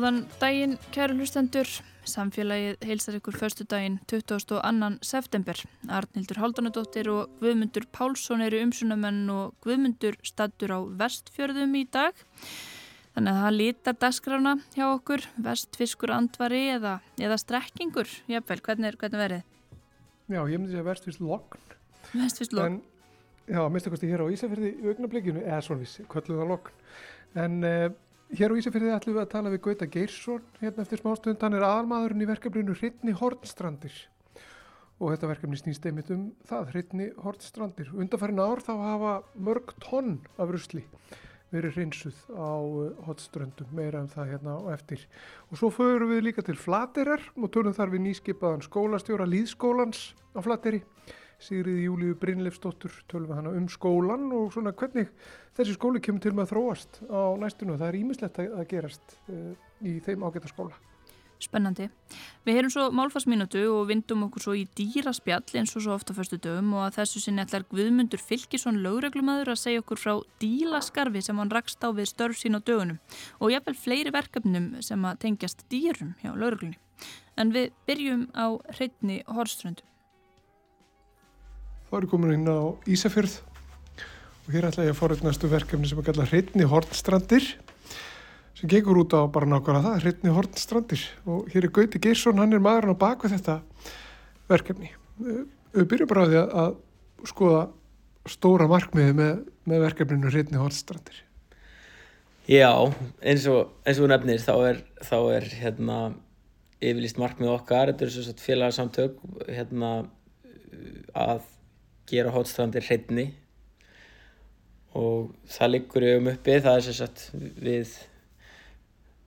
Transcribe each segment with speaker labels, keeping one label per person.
Speaker 1: Góðan daginn, kæru hlustendur. Samfélagið heilsar ykkur förstu daginn 22. september. Arnildur Haldanadóttir og Guðmundur Pálsson eru umsunamenn og Guðmundur stattur á vestfjörðum í dag. Þannig að það lítar dagskrána hjá okkur, vestfiskur andvari eða, eða strekkingur. Jafnvel, hvernig, hvernig verið?
Speaker 2: Já, ég myndi segja vestfiskt lokn.
Speaker 1: Vestfiskt lokn.
Speaker 2: Já, minnstakosti hér á Ísafjörði í augnablikinu, eða svona viss, kvölluða lokn. En uh, hér á Ísafjörði ætlum við að tala við Gauta Geirsson hérna eftir smástund. Hann er aðalmaðurinn í verkefninu Hrittni Hortstrandir. Og þetta verkefni snýst einmitt um það, Hrittni Hortstrandir. Undarfærin ár þá hafa mörg tonn af rusli verið hreinsuð á hotströndum, meira en það hérna og eftir. Og svo förum við líka til Flaterar og tölum þar við nýskipaðan skólastjóra Líðskólans á Flateri. Sigriði Júliu Brynleifsdóttur tölum við hana um skólan og svona hvernig þessi skóli kemur til með að þróast á næstunum. Það er ímislegt að gerast uh, í þeim ágæta skóla.
Speaker 1: Spennandi. Við heyrum svo málfarsminutu og vindum okkur svo í dýraspjall eins og svo ofta fyrstu dögum og að þessu sinni ætlar Guðmundur Fylkisson lögreglumæður að segja okkur frá dílaskarfi sem hann rakst á við störf sín á dögunum og jafnvel fleiri verkefnum sem að tengjast dýrum hjá lögreglunni. En við byrjum á hreitni Horströndu.
Speaker 2: Þá erum komin inn á Ísafjörð og hér ætla ég að fóra næstu verkefni sem að kalla hreitni Hortstrandir sem gengur út á bara nákvæmlega það, hreitni Hortstrandir og hér er Gauti Geirsson, hann er maðurinn á bakvið þetta verkefni. Við byrjum bara á því að skoða stóra markmiði með, með verkefninu hreitni Hortstrandir.
Speaker 3: Já, eins og, eins og nefnir þá er, þá er hérna, yfirlýst markmið okkar, þetta er svo að félagsamtök hérna, að gera hótstrandir hreitni og það liggur um uppi, það er sagt við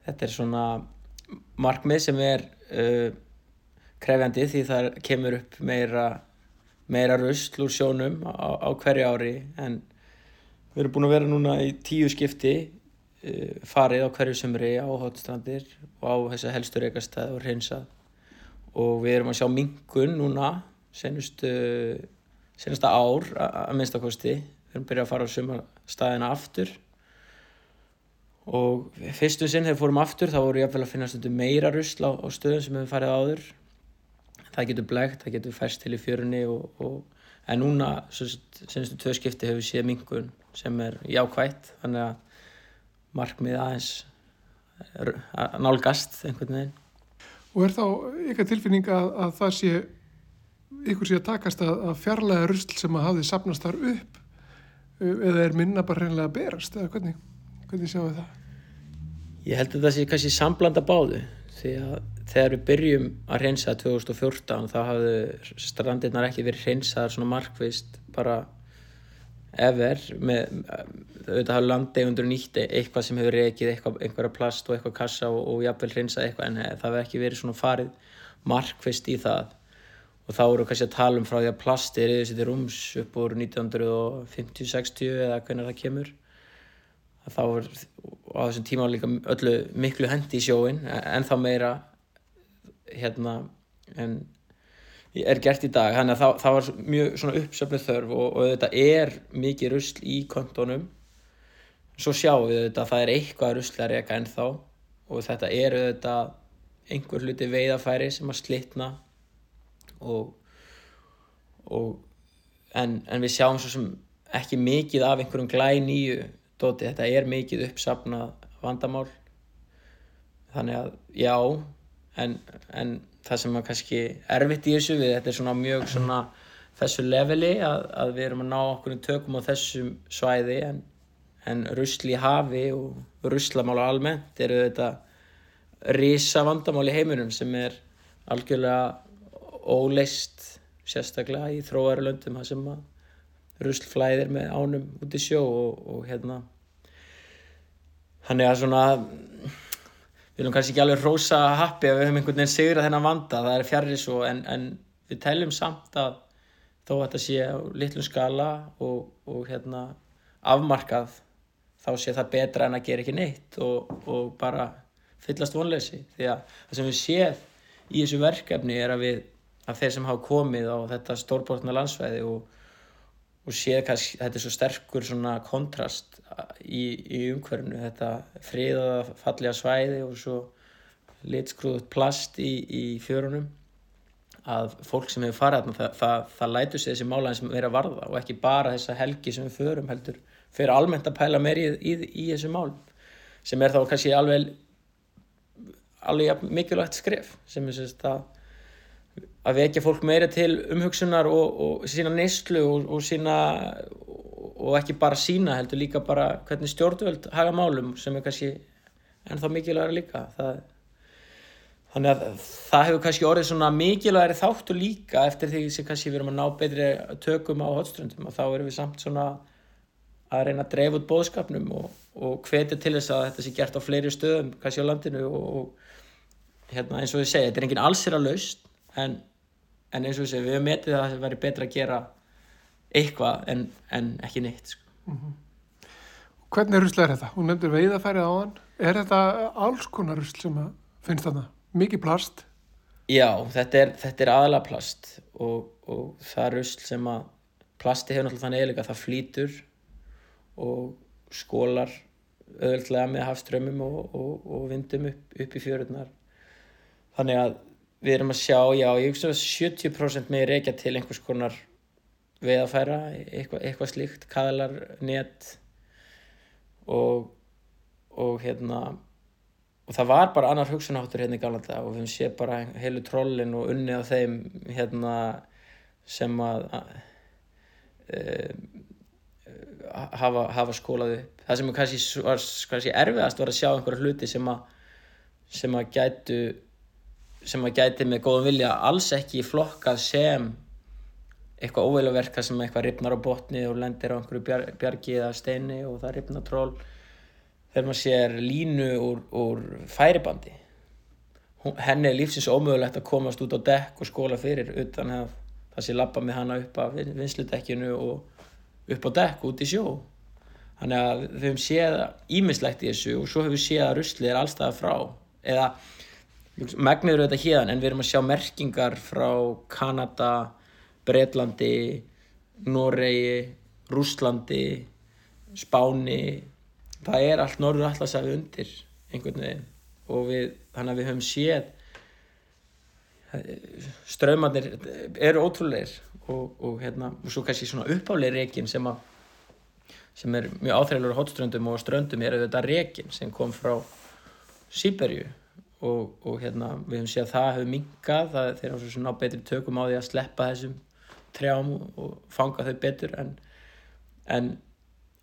Speaker 3: þetta er svona markmið sem er uh, krefjandi því það kemur upp meira, meira rusl úr sjónum á, á hverju ári. En við erum búin að vera núna í tíu skipti uh, farið á hverju sömri á hótstrandir og á þessa helstur ekastæð og hreinsað. Og við erum að sjá mingun núna senustu senasta ár að minnstakosti við erum byrjað að fara á suma staðina aftur. Og fyrstu sinn þegar fórum aftur þá voru ég að finna stundum meira rusl á, á stöðum sem við farið áður. Það getur blegt, það getur færst til í fjörunni og, og, en núna senastu tvö skipti hefur séð mingun sem er jákvægt þannig að markmið aðeins að nálgast einhvern veginn.
Speaker 2: Og er þá eitthvað tilfinning að, að það sé ykkur sé að takast að, að fjarlæga rusl sem að hafði sapnast þar upp eða er minna bara reynilega að berast eða hvernig, hvernig sjáu það?
Speaker 3: Ég held að það sé kannski samblanda báðu því að þegar við byrjum að reynsa 2014 þá hafðu strandirnar ekki verið reynsaðar svona markvist bara ever með auðvitað hafa landegundur nýtt eitthvað sem hefur reykið eitthvað, einhverja plast og eitthvað kassa og, og jafnvel reynsað eitthvað en það hefur ekki verið svona farið markvist í það og þá eru kannski að tala um frá því að plasti er yfir sér til rúms upp úr 1950-60 eða hvernig það kemur. Þá er á þessum tíma líka öllu miklu hendi í sjóin en þá meira hérna en er gert í dag. Þannig að það, það var mjög svona uppsöfnið þörf og, og þetta er mikið rusl í kontónum. Svo sjáum við þetta að það er eitthvað rusl að reyka ennþá og þetta er þetta einhver hluti veiðafæri sem að slitna og, og en, en við sjáum svo sem ekki mikið af einhverjum glæn nýju dóti, þetta er mikið uppsapnað vandamál. Þannig að já en, en það sem er kannski erfitt í þessu við, þetta er svona mjög svona þessu leveli að, að við erum að ná okkur tökum á þessum svæði en, en rusli hafi og ruslamála almennt eru þetta risa vandamál í heiminum sem er algjörlega óleist sérstaklega í þróarlöndum það sem að ruslflæðir með ánum út í sjó og, og hérna þannig að svona við viljum kannski ekki alveg rosa happi að við höfum einhvern veginn sigra þennan vanda það er fjarrir svo en, en við teljum samt að þó að þetta sé á litlum skala og, og hérna afmarkað þá sé það betra en að gera ekki neitt og, og bara fyllast vonleysi því að það sem við séð í þessu verkefni er að við að þeir sem hafa komið á þetta stórbortna landsvæði og, og séð kannski, þetta er svo sterkur kontrast í, í umhverfinu, þetta friðaða fallega svæði og svo litskruðut plast í, í fjörunum að fólk sem hefur farið þarna, það, það, það lætur sig þessi mála sem er að varða og ekki bara þessa helgi sem við förum heldur, fyrir almennt að pæla meir í, í, í þessu málum sem er þá kannski alveg alveg mikilvægt skref sem er sérst að að vekja fólk meira til umhugsunar og, og sína neyslu og, og sína og ekki bara sína heldur líka bara hvernig stjórnvöld haga málum sem er kannski ennþá mikilvægara líka. Það, þannig að það hefur kannski orðið svona mikilvægari þáttu líka eftir því sem kannski við erum að ná betri tökum á hotströndum og þá erum við samt svona að reyna að dreifa út bóðskapnum og, og hvetja til þess að þetta sé gert á fleiri stöðum kannski á landinu og hérna eins og ég segi, þetta er enginn allsir að laust en en eins og þessi, við hefum metið að það væri betra að gera eitthvað en, en ekki neitt sko. mm -hmm.
Speaker 2: Hvernig rusl er þetta? Hún nefndir veiðafærið á hann er þetta alls konar rusl sem finnst þarna? Mikið plast?
Speaker 3: Já, þetta er, þetta er aðalega plast og, og það er rusl sem að plasti hefur náttúrulega þannig eiginlega það flýtur og skólar öðvöldlega með hafströmmum og, og, og vindum upp, upp í fjörunar þannig að við erum að sjá, já, ég hugsa að 70% með reykja til einhvers konar veðafæra, eitthvað, eitthvað slíkt, kaðlar, net og, og hérna, og það var bara annar hugsunáttur hérna í Galanda og við séum bara heilu trollin og unni á þeim hérna sem að uh, hafa, hafa skólað upp. Það sem kannski var kannski erfiðast var að sjá einhverja hluti sem að sem að gætu sem að gæti með góðum vilja alls ekki flokkað sem eitthvað óveilverka sem eitthvað ripnar á botni og lendir á einhverju bjar, bjargi eða steini og það ripnar tról þegar maður sér línu úr, úr færibandi. Henni er lífsins ómögulegt að komast út á dekk og skóla fyrir utan að það sé lappa með hana upp af vinsludekkinu og upp á dekk út í sjó. Þannig að við höfum séð ímislegt í þessu og svo höfum við séð að rusli er allstað frá. Eða megnir eru þetta hérna en við erum að sjá merkingar frá Kanada, Breitlandi, Noregi, Rúslandi, Spáni, það er allt norður allarsæfi undir einhvern veginn. Og við, þannig að við höfum séð strömmarnir eru ótrúleir og, og hérna, og svo kannski svona uppáleir rekin sem sem er mjög áþræðilegur á hotströndum og ströndum er auðvitað rekin sem kom frá Sýberju og, og hérna, við hefum séð að það hefur mingað, það er þeirra svona betri tökum á því að sleppa þessum trjám og fanga þau betur en, en,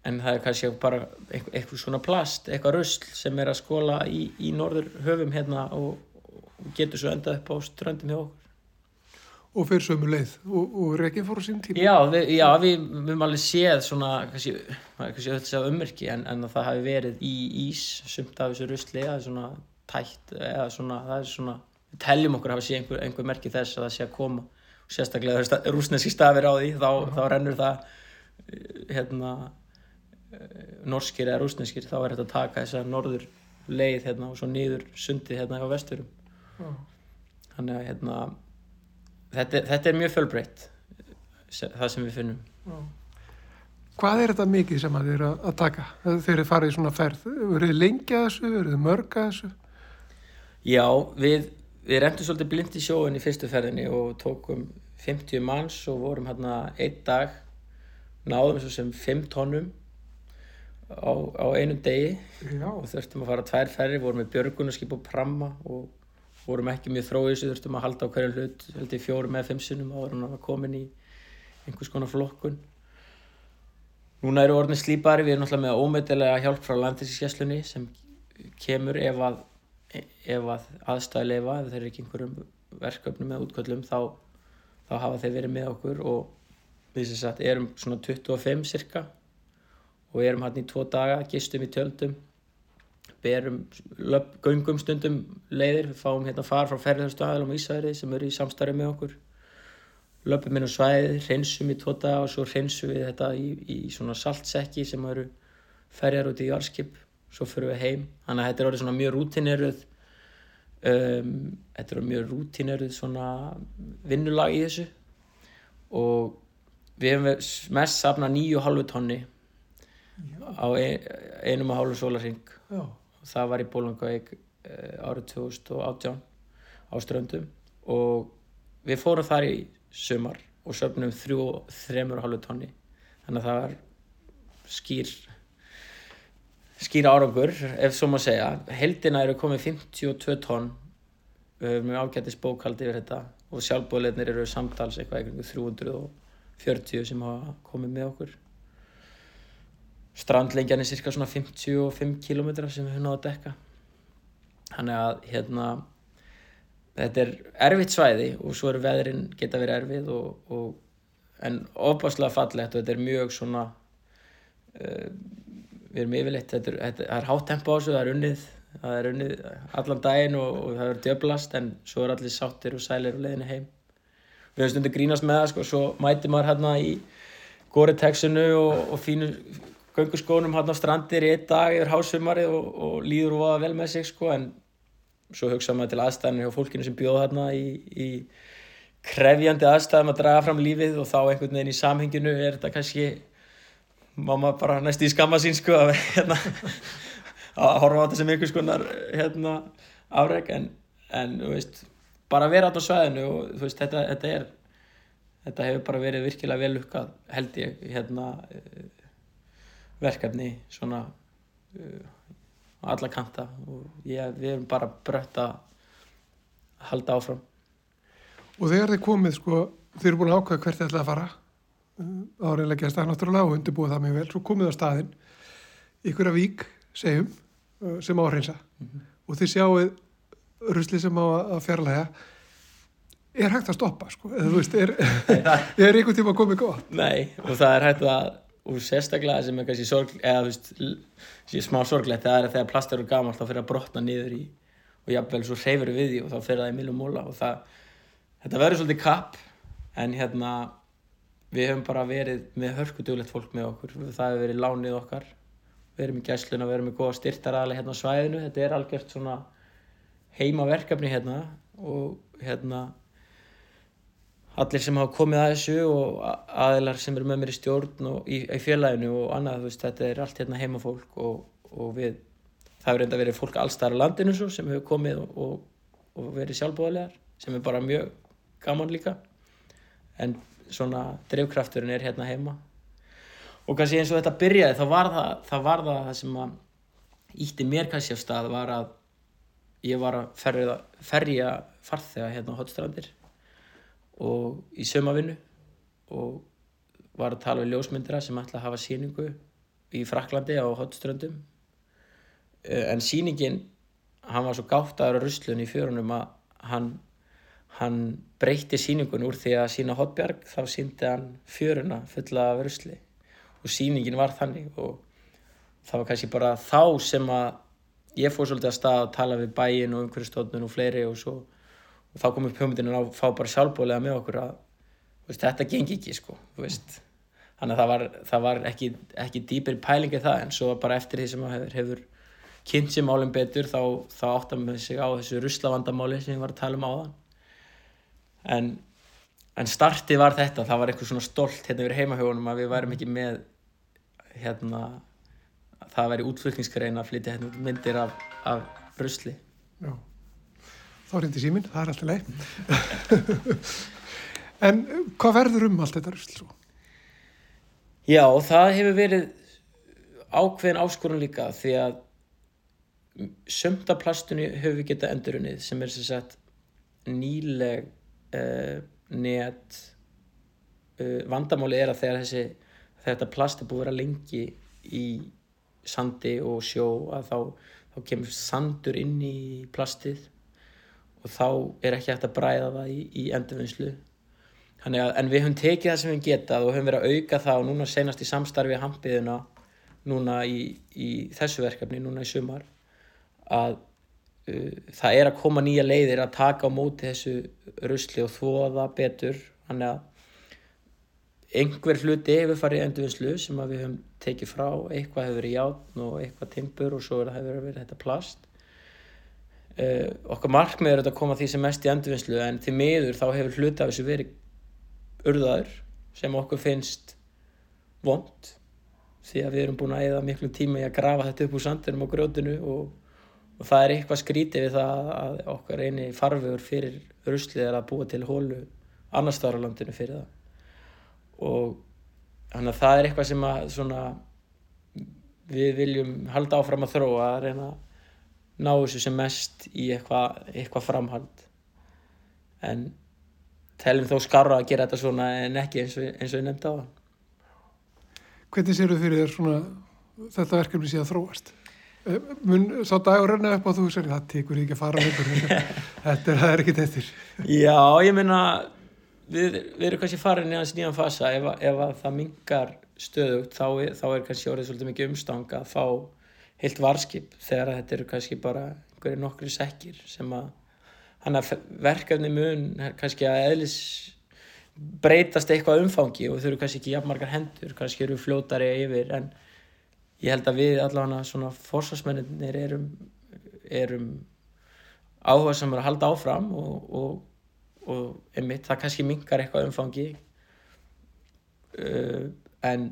Speaker 3: en það er kannski bara eitthvað, eitthvað svona plast, eitthvað rusl sem er að skóla í, í norður höfum hérna og, og getur svo endað upp á ströndum hjá okkur.
Speaker 2: Og fyrir sömu leið og, og reygin fór sín tíma?
Speaker 3: Já, við, já, við, við höfum alveg séð svona, kannski, kannski öll séð ummerki en, en það hafi verið í ís sumt af þessu rusli, það er svona tætt eða svona, það er svona við teljum okkur að hafa séð einhver, einhver merki þess að það sé að koma og sérstaklega það er rúsneski stafir á því þá, -huh. þá rennur það eh, hérna eh, norskir eða rúsneskir þá er þetta að taka þess að norður leið hérna og svo nýður sundið hérna á vesturum -huh. þannig að hérna þetta, þetta er mjög fölbreytt það sem við finnum -huh.
Speaker 2: Hvað er þetta mikið sem að eru að taka þegar þið farið í svona ferð? Verður þið lengi að þessu? Verður þið mörg að þessu?
Speaker 3: Já, við, við rendum svolítið blind í sjóin í fyrstu ferðinni og tókum 50 manns og vorum hérna einn dag, náðum svo sem 5 tónum á, á einum degi Já. og þurftum að fara tvær ferri, vorum með björgunarskip og pramma og vorum ekki mjög þróið þessu, þurftum að halda á hverju hlut, held ég fjórum eða fimm sinnum áður en að komin í einhvers konar flokkun. Núna eru orðin slípari, við erum náttúrulega með ómeitilega hjálp frá landinskesslunni sem kemur ef að ef að aðstæði leifa, ef þeir eru ekki einhverjum verkefnum eða útköllum þá, þá hafa þeir verið með okkur og við sem sagt erum svona 25 cirka og erum hann í tvo daga, gistum í tjöldum berum göngum stundum leiðir, við fáum hérna far frá ferðarstu aðlum á Ísæri sem eru í samstarfi með okkur löpum inn á svæði, hreinsum í daga og svo hreinsum við þetta í, í svona saltsekki sem eru ferjar út í jarskip svo fyrir við heim. Þannig að þetta er orðið svona mjög rútineruð um, þetta er mjög rútineruð svona vinnulag í þessu. Og við hefum mest safnað nýju hálfu tonni á ein, einum og hálfu sólarring
Speaker 2: Já,
Speaker 3: það var í Bólungavík árið 2018 á ströndum. Og við fórum þar í sumar og söfnum þrjú, þremur og hálfu tonni. Þannig að það var skýr skýr árangur ef svo maður segja. Heldina eru komið 52 tonn við höfum mjög ágættis bókaldi yfir þetta. Og sjálfbóðleirnir eru samtals eitthvað eitthvað 340 sem hafa komið með okkur. Strandlengjan er cirka svona 55 km sem við höfum náðu að dekka. Þannig að hérna þetta er erfitt svæði og svo eru veðrin geta verið erfið og, og, en ofbáslega fallegt og þetta er mjög svona uh, við erum yfirleitt þetta er, þetta, er hátt tempo á þessu, það er unnið það er unnið allan daginn og, og það er djöblast en svo er allir sáttir og sælir og leiðinni heim. Við höfum stundu grínast með það sko, svo mæti maður hérna í Gore-Texinu og, og fínu gönguskónum hérna á strandir í einn dag yfir hásumarið og, og líður og aða vel með sig sko en svo hugsa maður til aðstæðinu hjá fólkinu sem bjóð hérna í, í krefjandi aðstæðum að draga fram lífið og þá einhvern veginn í samhenginu er þetta kannski maður bara næst í skamma sín sko að, hérna, að horfa á þetta sem einhvers konar hérna, afreg en, en veist, bara vera átt á svæðinu og veist, þetta, þetta er þetta hefur bara verið virkilega vel lukkað held ég hérna verkefni svona uh, á alla kanta og ég, við erum bara brött að halda áfram.
Speaker 2: Og þegar þið komið sko, þið eru búin að ákvæða hvert þið ætlaði að fara áriðlega gæst það náttúrulega og undirbúið það mjög vel svo komið á staðinn ykkur að vík, segjum, sem á að reynsa mm -hmm. og þið sjáuð rusli sem á að fjarlæga er hægt að stoppa sko eða þú veist, er, er einhvern tíma komið góð?
Speaker 3: Nei, og það er hægt að og sérstaklega sem er kannski sorg eða veist, smá sorglegt það er að þegar plast eru gamalt þá fyrir að brotna niður í og jafnvel svo hreyfur við því og þá fyrir það í millum móla og það þetta verður svolítið kapp en hérna við hefum bara verið með hörkuduglegt fólk með okkur. Það hefur verið lánið okkar. Við erum í gæsluna, við erum í góða styrtaræðli hérna á svæðinu, þetta er algjört svona heimaverkefni hérna og hérna allir sem hafa komið að þessu og aðilar sem eru með mér í stjórn og í, í félaginu og annað, veist, þetta er allt hérna heimafólk og, og við, það hefur reynda verið fólk allstæðar á landinu svo, sem hefur komið og, og, og verið sjálfbóðlegar sem er bara mjög gaman líka. En svona drivkrafturinn er hérna heima. Og kannski eins og þetta byrjaði þá var það það, var það, það sem að ítti mér kannski af stað var að ég var að ferja, ferja farþega hérna á hotstrandir og í sömavinnu og var að tala við ljósmyndira sem ætla að hafa síningu í Fraklandi á hotströndum en síningin hann var svo gáttaður á ruslun í fjörunum að hann hann breytti síningun úr því að sína hotbjarg þá síndi hann fjöruna fulla af rusli. Og síningin var þannig og það var kannski bara þá sem að ég fór svolítið að stað að tala við bæin og umhverjastofnun og fleiri og, svo, og þá kom upp hugmyndinu að fá bara sjálfbólega með okkur að veist, þetta gengi ekki sko þannig að það var, það var ekki, ekki dýpir pælingi það en svo bara eftir því sem að hefur, hefur kynnt sér málum betur þá, þá áttam við sig á þessu ruslavandamáli sem ég var að tala um á þann en, en startið var þetta það var eitthvað svona stolt hérna yfir heimahjónum að við værum ekki með hérna það væri útflutningsgrein að flytja hérna myndir af, af brusli
Speaker 2: Já, þá er hindi símin, það er alltaf leið En hvað verður um allt þetta rusl svo?
Speaker 3: Já, það hefur verið ákveðin áskorun líka því að sömnda plastunni höfum við getað endurunnið sem er sem sagt nýleg uh, net uh, vandamáli er að þegar þessi þetta plast er búið að vera lengi í sandi og sjó að þá, þá kemur sandur inn í plastið og þá er ekki hægt að bræða það í, í endurvinnslu. En við höfum tekið það sem við getað og höfum verið að auka það og núna senast í samstarfi hampiðuna núna í, í þessu verkefni núna í sumar að það er að koma nýja leiðir að taka á móti þessu rusli og þóða betur. Þannig að einhver hluti hefur farið endurvinnslu sem við höfum tekið frá. Eitthvað hefur verið játn og eitthvað timpur og svo hefur verið þetta plast. Uh, okkar markmið er að koma því sem mest í endurvinnslu en því miður þá hefur hluti af þessu verið urðaður sem okkur finnst vond því að við erum búin að eða miklu tíma í að grafa þetta upp úr sandinum og grjótinu og, og það er eitthvað skrítið við það að okkar eini farvegur fyrir ruslið er að búa til hólu annars þar á landinu fyrir það. Og þannig að það er eitthvað sem að svona við viljum halda áfram að þróa að reyna að ná þessu sem mest í eitthvað, eitthvað framhald. En teljum þó skarra að gera þetta svona en ekki eins og, eins og ég nefndi á það
Speaker 2: Hvernig séu þau fyrir þér svona þetta verkefni sé að þróast? Mun sá dagur renna upp á þú sér það tekur ekki að fara þetta er, er ekki þetta
Speaker 3: Já, ég meina við, við erum kannski farin í hans nýjan fasa. Ef, ef að það mingar stöðugt þá, þá er kannski orðið svolítið mikið umstang að fá heilt varskip þegar þetta eru kannski bara einhverju nokkri sekkir sem að verkefni mun kannski að eðlis breytast eitthvað umfangi og þau eru kannski ekki jafnmargar hendur, kannski eru fljótari yfir en ég held að við allavega svona fórsvarsmennir erum, erum áhuga sem er að halda áfram og, og, og einmitt það kannski mingar eitthvað umfangi. Uh, en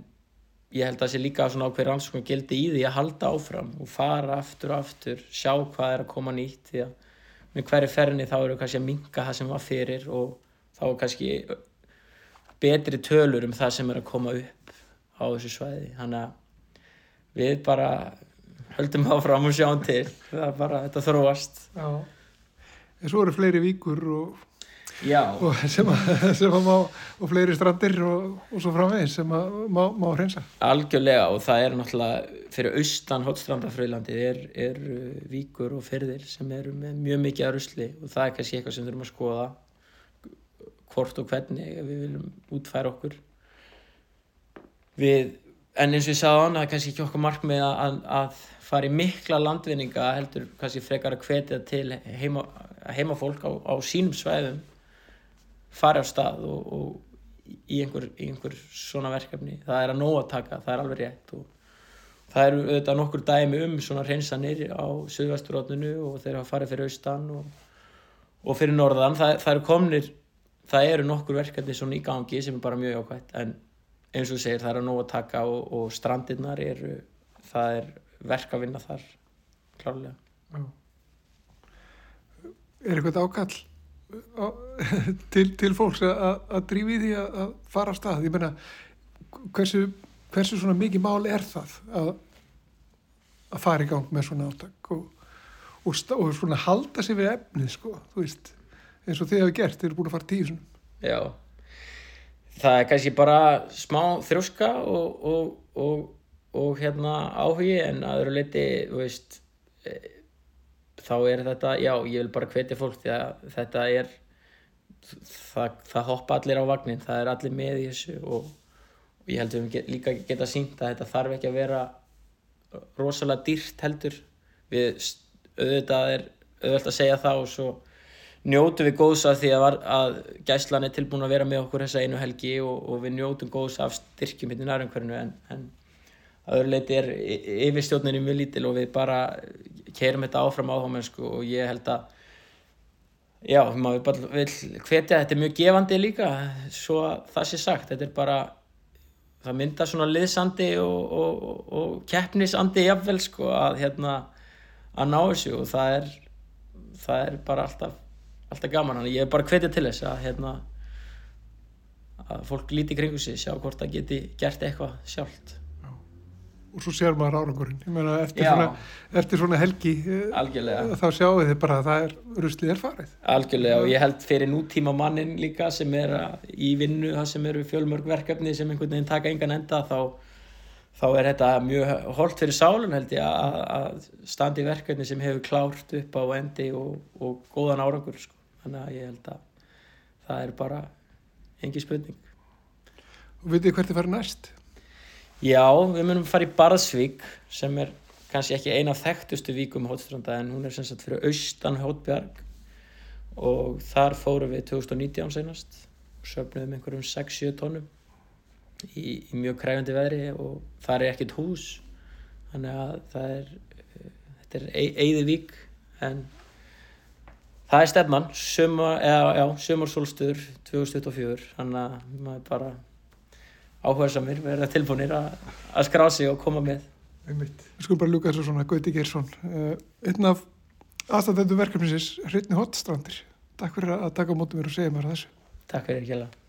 Speaker 3: ég held að það sé líka svona ákveð rannsókn gildi í því að halda áfram og fara aftur og aftur, sjá hvað er að koma nýtt því að með hverju ferni þá eru kannski að minga það sem var fyrir og þá er kannski betri tölur um það sem er að koma upp á þessu svæði. Þannig að við bara höldum áfram og sjáum til. Það er bara þetta þróast.
Speaker 2: Já, en svo eru fleiri víkur og, og sem, að, sem að má og fleiri strandir og, og svo framvegis sem að má, má hreinsa.
Speaker 3: Algjörlega og það er náttúrulega fyrir austan hotstrandafröðlandi er, er víkur og ferðir sem eru með mjög mikið að rusli og það er kannski eitthvað sem þurfum að skoða hvort og hvernig við viljum útfæra okkur. Við, en eins og ég sagði á hann það er kannski ekki okkur markmið að, að fara í mikla landvinninga heldur kannski frekar að hvetja til heima, heimafólk á, á sínum svæðum fara á stað og, og í einhver, í einhver svona verkefni. Það er að nóg að taka, það er alveg rétt og það eru auðvitað nokkur dæmi um svona hreinsanir á Suðvesturotninu og þeir hafa farið fyrir austan og, og fyrir norðan, það, það eru komnir það eru nokkur verkefni svona í gangi sem er bara mjög ákvæmt en eins og segir það er að nóg að taka og, og strandirnar eru það er verk að vinna þar klárlega
Speaker 2: Já. Er eitthvað ákall á, til, til fólks að, drífi því að, fara á stað? Ég menna, hversu, hversu svona mikið mál er það að, að fara í gang með svona átak og, og, og svona halda sig við efnið, sko, þú veist, eins og þið hefur gert, þið eru búin að fara tíu svona.
Speaker 3: Já, það er kannski bara smá þrjóska og, og, og, og hérna áhugi en að öðru leiti, veist, e, þá er þetta, já, ég vil bara hvetja fólk því að þetta er, það, það hoppa allir á vagnin, það er allir með í þessu og, ég held að við líka geta sínt að þetta þarf ekki að vera rosalega dýrt heldur, við auðvitað er auðvitað að segja það og svo njótum við góðs af því að, var, að gæslan er tilbúin að vera með okkur þessa einu helgi og, og við njótum góðs af styrkjum hérna í nærumhverfinu en, en að öðru leiti er y- yfirstjórninni mjög lítil og við bara keirum þetta áfram áhámennsku og ég held að já, maður bara vil hvetja þetta er mjög gefandi líka svo að það sé sagt, þetta er bara það myndar svona liðsandi og, og, og keppnisandi jafnvel sko að hérna að ná þessu og það er það er bara alltaf alltaf gaman, þannig ég er bara hvetja til þess að hérna að fólk líti kringu sig, sjá hvort það geti gert eitthvað sjálft
Speaker 2: Og svo sér maður árangurinn. Ég meina, eftir,
Speaker 3: Já.
Speaker 2: svona, eftir svona helgi, eh,
Speaker 3: algjörlega,
Speaker 2: þá sjáu þið bara að það er, ruslið er farið.
Speaker 3: algjörlega og ég held fyrir nútíma mannin líka sem er að- í vinnu það sem eru fjölmörg verkefni sem einhvern veginn taka engan enda þá, þá er þetta mjög holdt fyrir sálun held ég að, standi verkefni sem hefur klárt upp á endi og, og góðan árangur sko. Þannig að ég held að það er bara engi spurning.
Speaker 2: Og vitið hvert þið farið næst?
Speaker 3: Já, við munum fara í Barðsvík sem er kannski ekki eina af þekktustu víkum hótstranda en hún er sem sagt fyrir austan Hótbjarg og þar fórum við 2019 senast og söfnuðum einhverjum 6-7 tónum í, í mjög kræfandi veðri og það er ekkert hús. Þannig að það er eh, þetta er eigði vík en það er stefnan sumarsólstur 2024 þannig að maður bara áhuga samir verða tilbúinir að, skrá sig og koma með.
Speaker 2: Einmitt. Við skulum bara ljúka þessu svona Gauti Geirsson. Uh, einn af aðstæðendu verkefnisins Hrytni Hottstrandir Takk fyrir að taka á mótum mér og segja mér þessu.
Speaker 3: Takk fyrir ekki alveg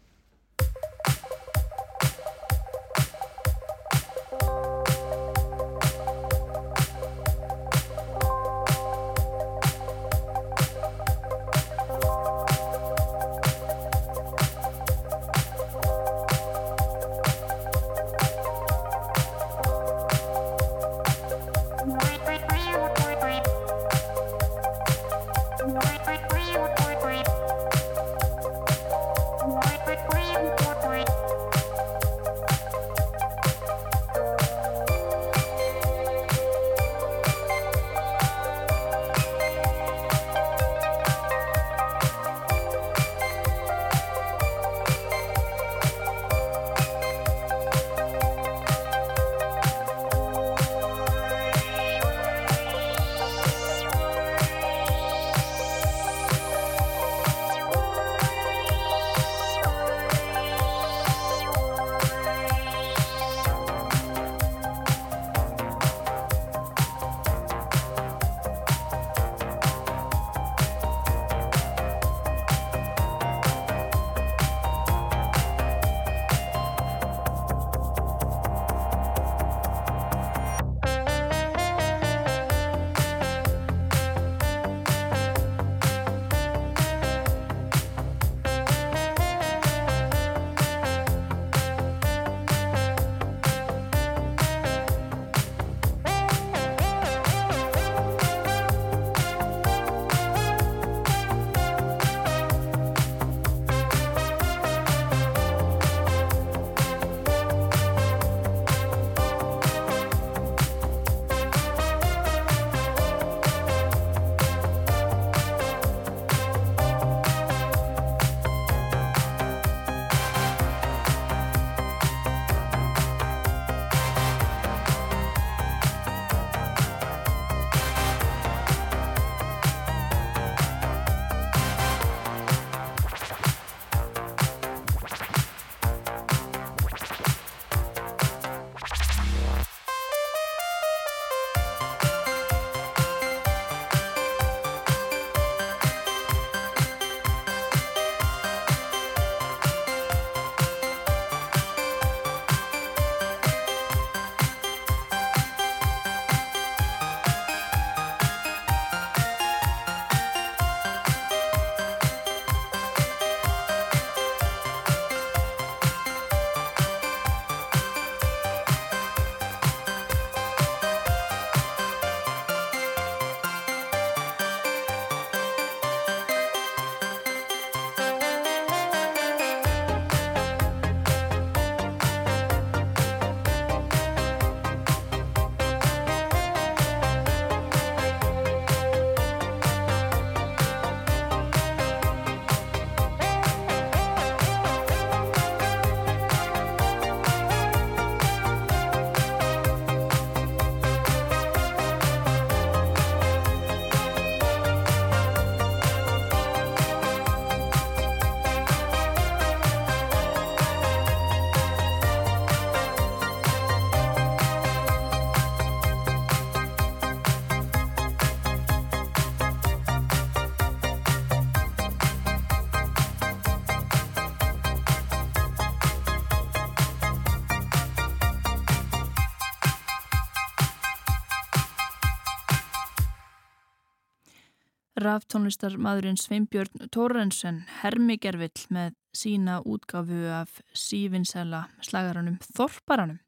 Speaker 1: Raftónlistar maðurinn Sveinbjörn Tórensen hermigerfill með sína útgafu af sífinsæla slagaranum Þorparanum.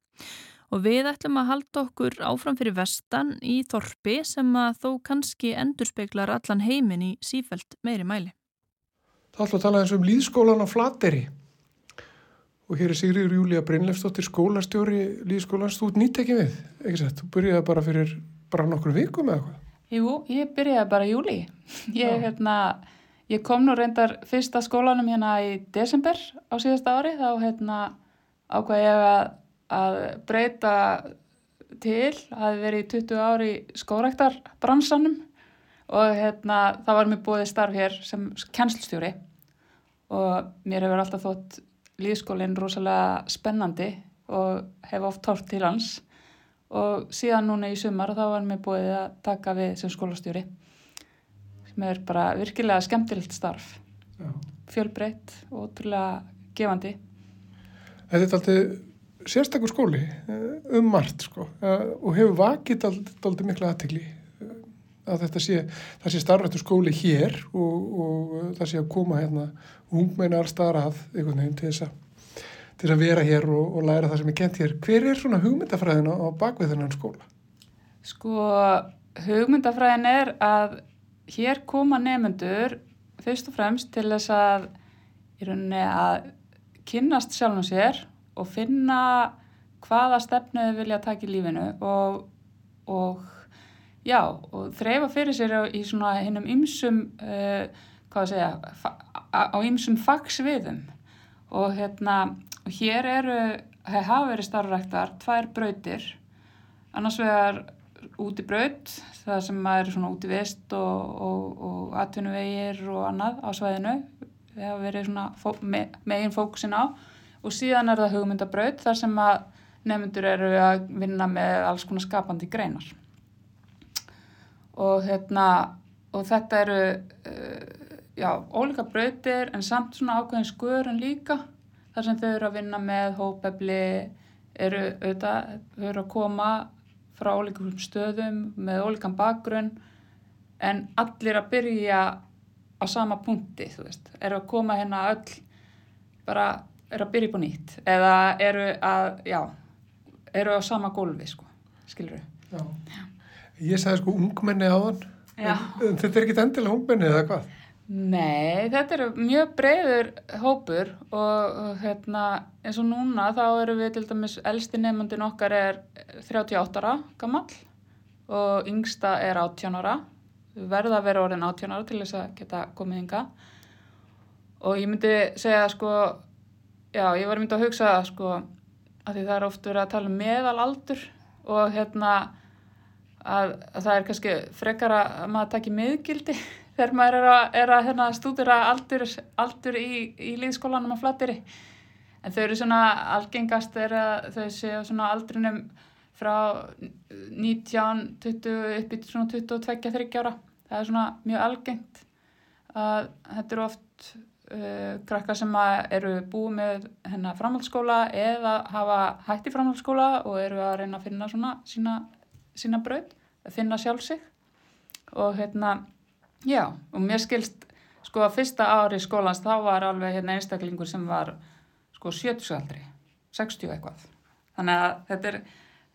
Speaker 1: Og við ætlum að halda okkur áfram fyrir vestan í Þorpi sem að þó kannski endurspeglar allan heiminn í sífælt meiri mæli.
Speaker 2: Það ætlum að tala eins um líðskólan á Flateri. Og hér er Sigriður Júlia Brynlefsdóttir skólastjóri líðskólans. Þú ert nýtt ekki við, ekki sett? Þú byrjaði bara fyrir bara nokkur vikum eða hvað?
Speaker 4: Jú, ég byrjaði bara í júli. Ég, hérna, ég kom nú reyndar fyrsta skólanum hérna í desember á síðasta ári. Þá hérna, ákvað ég að, að breyta til. Hefði verið í 20 ári skórektarbransanum og hérna, það var mér búið starf hér sem kennslstjóri og mér hefur alltaf þótt líðskólinn rosalega spennandi og hef oft tórt til hans og síðan núna í sumar þá var mér búið að taka við sem skólastjóri sem er bara virkilega skemmtilegt starf. Fjölbreytt og ótrúlega gefandi.
Speaker 2: Þetta er alltaf sérstakur skóli eh, um margt sko. Eh, og hefur vakið alltaf mikla aðtegli að þetta sé, það sé starfrættu skóli hér og, og það sé að koma hérna ungmennar starf að einhvern veginn til þess að, til að vera hér og, og læra það sem er kent hér. Hver er svona hugmyndafræðin á, bakvið þennan skóla?
Speaker 4: Sko, hugmyndafræðin er að hér koma nefnendur fyrst og fremst til þess að í rauninni að kynnast sjálfum sér og finna hvaða stefnu þau vilja taka í lífinu og, og já, og þreyfa fyrir sér í svona hinnum ymsum uh, hvað að segja á ymsum fagsviðum og hérna, og hér eru hafa verið starfræktar tvær brautir. Annars vegar út í braut, það sem er svona út í vest og, og, og atvinnuvegir og annað á svæðinu. Við hafa verið svona fó, me, megin fókusin á. Og síðan er það hugmyndabraut þar sem að nefndur eru að vinna með alls konar skapandi greinar. Og, hérna, og þetta eru uh, já, ólíka brautir en samt svona ákveðin skurinn líka þar sem þau eru að vinna með hópefli eru auðvitað, þau eru að koma frá ólíkum stöðum með ólíkan bakgrunn en allir að byrja á sama punkti, þú veist, eru að koma hérna öll bara eru að byrja upp á nýtt eða eru að, já, eru á sama gólfi, sko, skilur við.
Speaker 2: Já. Ég sagði sko ungmenni á hann, en þetta er ekki endilega ungmenni eða hvað?
Speaker 4: Nei, þetta eru mjög breyður hópur og, hérna, eins og núna þá eru við til dæmis, elsti nefnundin okkar er 38 ára gammal og yngsta er 18 ára. Verðum að vera orðin 18 ára til þess að geta komið hinga og ég myndi segja sko, já, ég var myndi að hugsa sko, að því það er oft verið að tala um meðalaldur og hérna að, að það er kannski frekar að maður takki miðgildi þegar maður er að, er að hérna, stúdira aldur, aldur í, í líðskólanum á flattiri en þau eru svona algengast að þau séu svona aldrinum frá 19, 20 upp í svona 22-30 ára. Það er svona mjög algengt að þetta eru oft uh, krakkar sem eru búið með hennar framhaldsskóla eða hafa hætti framhaldsskóla og eru að reyna að finna svona sína sína braut, að finna sjálf sig. Og hérna já, og mér skilst sko að fyrsta ári skólans þá var alveg hérna einstaklingur sem var sko 70 aldri, 60 eitthvað. Þannig að þetta er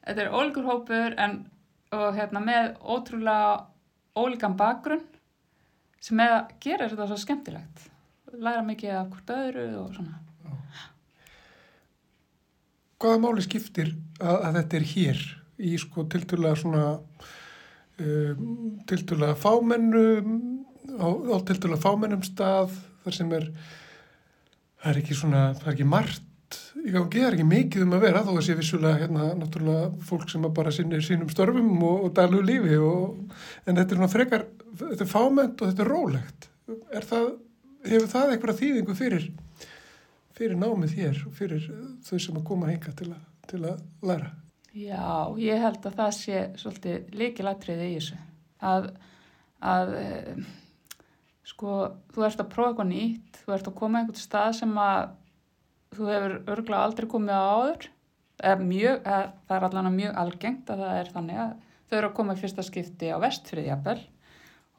Speaker 4: þetta er ólíkur hópur en og hérna með ótrúlega ólíkan bakgrunn sem er að gera þetta svo skemmtilegt. Læra mikið af hvort öðru og svona.
Speaker 2: Hvaða máli skiptir að, að þetta er hér í sko tildulega svona tildulega fámennum á, á tildulega fámennum stað þar sem er það er ekki svona, það er ekki margt í gangi, það er ekki mikið um að vera þó að sé vissulega hérna náttúrulega fólk sem bara sinnir sínum störfum og, og dalu lífi og, en þetta er svona frekar þetta er fámennt og þetta er rólegt. Er það, hefur það eitthvað þýðingu fyrir fyrir námið hér og fyrir þau sem að koma hinga til að, til að læra
Speaker 4: Já, ég held að það sé svolítið líkilatriði í þessu. Að, að e, sko, þú ert að prófa eitthvað nýtt, þú ert að koma einhvern stað sem að þú hefur örgulega aldrei komið á áður. Mjög, eða, það er allavega mjög algengt að það er þannig að þau eru að koma í fyrsta skipti á vestfriðjabel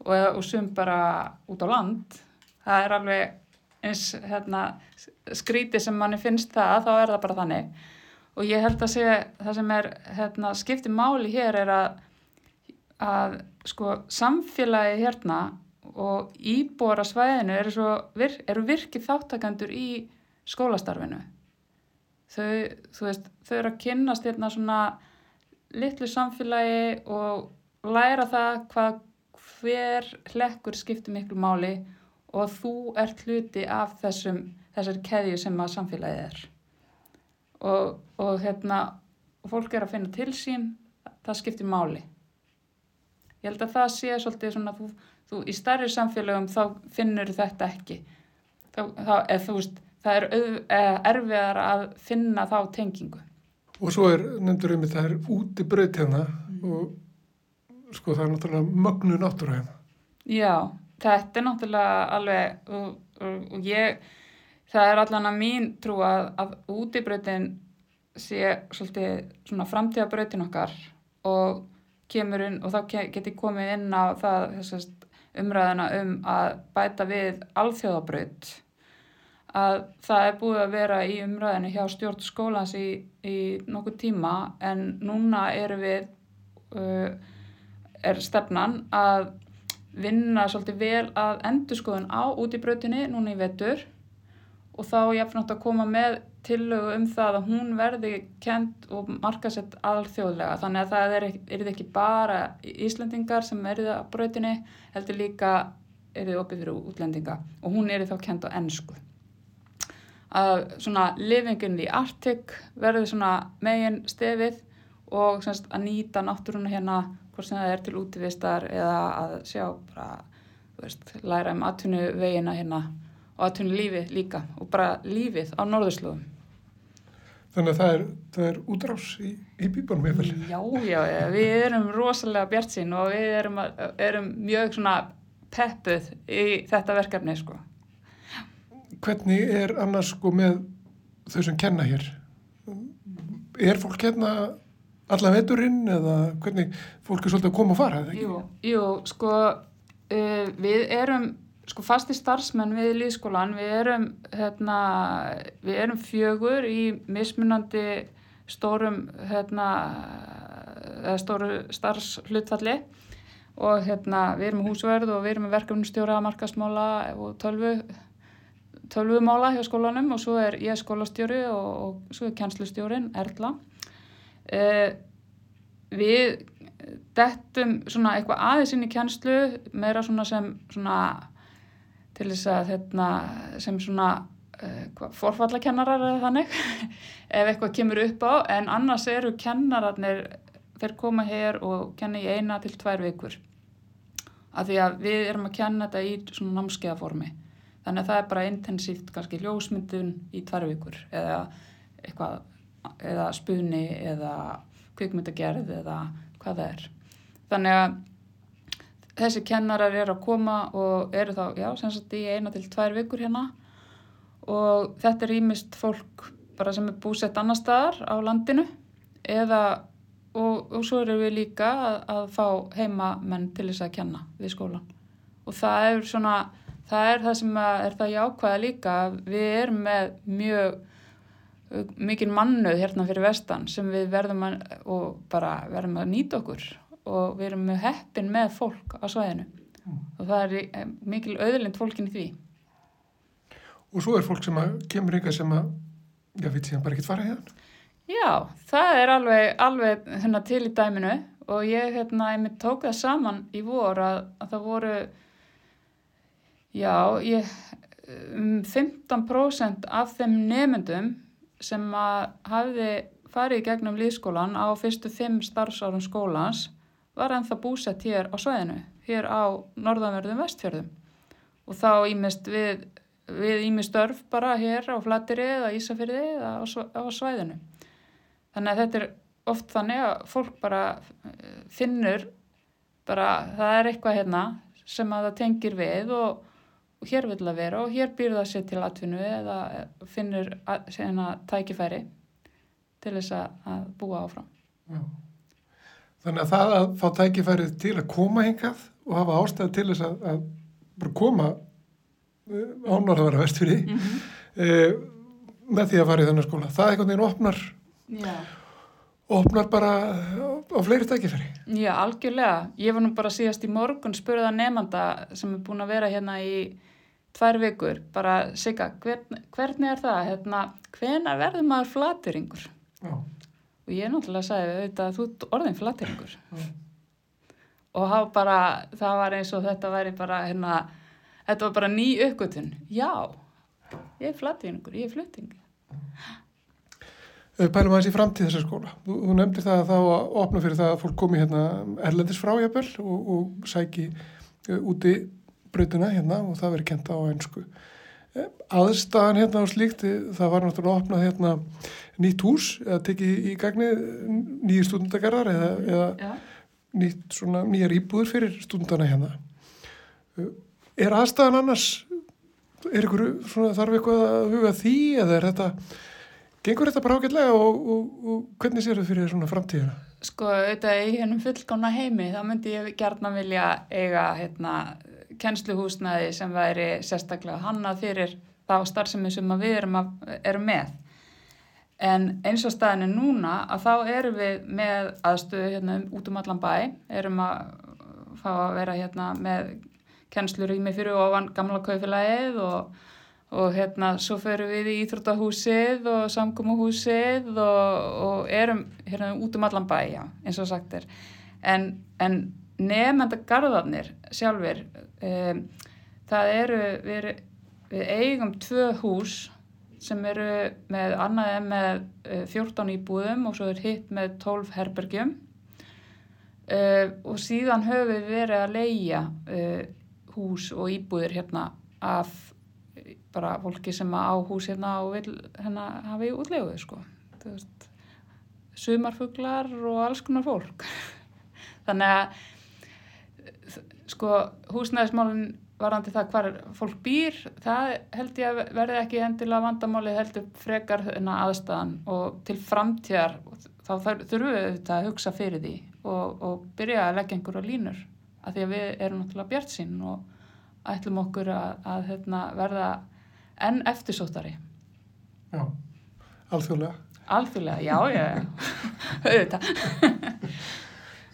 Speaker 4: og, og sum bara út á land. Það er alveg eins hérna, skríti sem manni finnst það, þá er það bara þannig og ég held að segja það sem er hérna, skipti máli hér er að, að sko, samfélagi hérna og íbúar að svæðinu eru, svo, vir, eru virkið þáttakandur í skólastarfinu. Þau, veist, þau eru að kynast hérna svona litlu samfélagi og læra það hvað hver hlekkur skiptir miklu máli og þú ert hluti af þessum, þessari keðju sem að samfélagið er og, og hérna fólk er að finna til sín það skiptir máli ég held að það sé svolítið svona þú, þú í starri samfélagum þá finnur þetta ekki þá, þá, þú veist, það er auð, eh, erfiðar að finna þá tengingu.
Speaker 2: Og svo er, nefndur um þetta, það er úti braut hérna og sko það er náttúrulega mögnu náttúra hérna.
Speaker 4: Já, þetta er náttúrulega alveg og, og, og ég, það er allan að mín trú að, að útibrautin sé svolítið svona framtíðabrautin okkar og kemur inn og þá geti komið inn á það þessast umræðina um að bæta við alþjóðabraut. Að það er búið að vera í umræðinu hjá stjórn skólans í, í nokkuð tíma en núna eru við uh, er stefnan að vinna svolítið vel að endurskoðun á út í brautinni núna í vetur og þá náttúrulega að koma með tillögu um það að hún verði kent og markasett alþjóðlega. Þannig að það er, er ekki bara Íslandingar sem verði að brautinni heldur líka er þið opið fyrir útlendinga. Og hún er þá kent á ennsku að svona living in the Arctic verður svona megin stefið og semst, að nýta náttúruna hérna hvort sem það er til útvistar eða að sjá bara, veist, læra um aðtunni vegina hérna og aðtunni lífið líka og bara lífið á norðurslóðum.
Speaker 2: Þannig að það er, það er útrás í, í bíbunum
Speaker 4: ég vel. Já, já, við erum rosalega bjart sín og við erum, erum mjög svona peppuð í þetta verkefni sko.
Speaker 2: Hvernig er annars sko með þau sem kenna hér? Er fólk hérna alla veturinn eða hvernig fólk er svolítið að koma og fara?
Speaker 4: Jú, jú sko uh, við erum sko fasti starfsmenn við líðskólan, við erum hérna, við erum fjögur í mismunandi stórum hérna stóru starfshlutfalli og hérna við erum húsverð og við erum verkefnustjóra markasmála og tölvu tölvumála hjá skólanum og svo er ég skólastjóri og, og svo er kjenslustjórin Erla. Eh, við dettum svona eitthvað aðeins inn í kjenslu meira svona sem svona til þess að hérna, sem svona eh, forfallakennarar eða þannig ef eitthvað kemur upp á en annars eru kennararnir þeir koma hér og kenna í eina til tvær vikur af því að við erum að kenna þetta í svona námskeiðaformi þannig að það er bara intensíft kannski ljósmyndun í tvær vikur eða eitthvað eða spunni eða kvikmyndagerð eða hvað það er. Þannig að þessi kennarar eru að koma og eru þá, já, sem sagt í eina til tvær vikur hérna. Og þetta er ímist fólk bara sem er búsett annar staðar á landinu eða og, og svo eru við líka að, að fá heimamenn til þess að kenna við skólan og það er svona, það er það sem er það jákvæða líka, við erum með mjög mikið mannuð hérna fyrir vestan sem við verðum að, og bara verðum að nýta okkur og við erum með heppin með fólk á svæðinu. Mm. og það er eh, mikil auðlind fólkin í því.
Speaker 2: Og svo er fólk sem að kemur ykkar sem að já, veit ég, bara ekkert fara hérna
Speaker 4: Já, það er alveg, alveg hérna, til í dæminu. Og ég, hérna, ég tók það saman í vor að, að það voru já, ég um 15% af þeim nefndum sem að hafði farið í gegnum líðskólan á fyrstu fimm starfsárum skólans var ennþá búsett hér á sveðinu, hér á norðanverðum vestfjörðum og þá ímest við, við ímest örf bara hér á Flatiri eða Ísafyrði eða á, á svæðinu. Þannig að þetta er oft þannig að fólk bara eh, finnur bara það er eitthvað hérna sem að það tengir við og og hér vil það vera og hér býr það sér til atvinnu eða finnur sena tækifæri til þess að búa áfram. Já.
Speaker 2: Þannig að það að fá tækifærið til að koma hingað og hafa ástæði til þess að, að bara koma eh, ánar að vera vestfyrir mm -hmm. e, með því að fara í þennan skóla. Það er einhvern veginn opnar, opnar bara á, á fleiri tækifæri.
Speaker 4: Já, algjörlega. Ég var nú bara síðast í morgun spurða nefnda sem er búin að vera hérna í tvær vikur, bara sigga, hvern, hvernig er það, hérna, hvena verður maður flateringur? Já. Og ég náttúrulega sagði, auðvitað, þú ert orðin flateringur. Já. Og bara, það var eins og þetta væri bara, hérna, þetta var bara ný uppgötun. Já, ég er flateringur, ég er flutting.
Speaker 2: Pælum aðeins í framtíð þessar skóla. Þú, þú nefndir það að þá að opna fyrir það að fólk komi hérna erlendis frá jafnvel og, og sæki úti breytuna hérna og það verið kenta á einsku. aðstæðan hérna og slíkt, það var náttúrulega opnað hérna nýtt hús eða tekið í gagni nýjir stúdendagarðar eða, eða nýtt svona nýjar íbúður fyrir stúdendana hérna. Er aðstæðan annars, er ykkur svona þarf eitthvað að huga því eða er þetta, gengur þetta bara ágætlega og, og, og hvernig sér þau fyrir svona framtíðina?
Speaker 4: Sko, auðvitað í hennum fullkomna heimi, þá myndi ég gerna vilja eiga hérna kennsluhúsnaði sem væri sérstaklega hannað fyrir þá starfsemi sem við erum, að, erum með. En eins og staðinu núna að þá erum við með aðstöðu hérna út um allan bæ, erum að fá að vera hérna með kennslurými fyrir ofan gamla kaufélagið og, og hérna svo ferum við í Íþróttahúsið og samkómuhúsið og, og erum hérna út um allan bæ, já, eins og sagt er. En, en nefnda garðarnir sjálfur, um, það eru, við, við eigum tvö hús sem eru með annað en með 14 íbúðum og svo er hitt með 12 herbergjum. Uh, og síðan höfum við verið að leia uh, hús og íbúðir hérna af bara fólki sem á hús hérna og vil hérna hafa í útleguðu sko. Sumarfuglar og alls konar fólk. Þannig að sko húsnæðismálinn varandi það hvar fólk býr það held ég að verði ekki endilega vandamáli heldur frekar þennan aðstæðan og til framtíðar. Þá þurfum við auðvitað að hugsa fyrir því og, og byrja að leggja einhverja línur af því að við erum náttúrulega bjart sín og ætlum okkur að, að hérna, verða enn eftirsóttari.
Speaker 2: Já, alþjóðlega.
Speaker 4: Alþjóðlega, já, já, auðvitað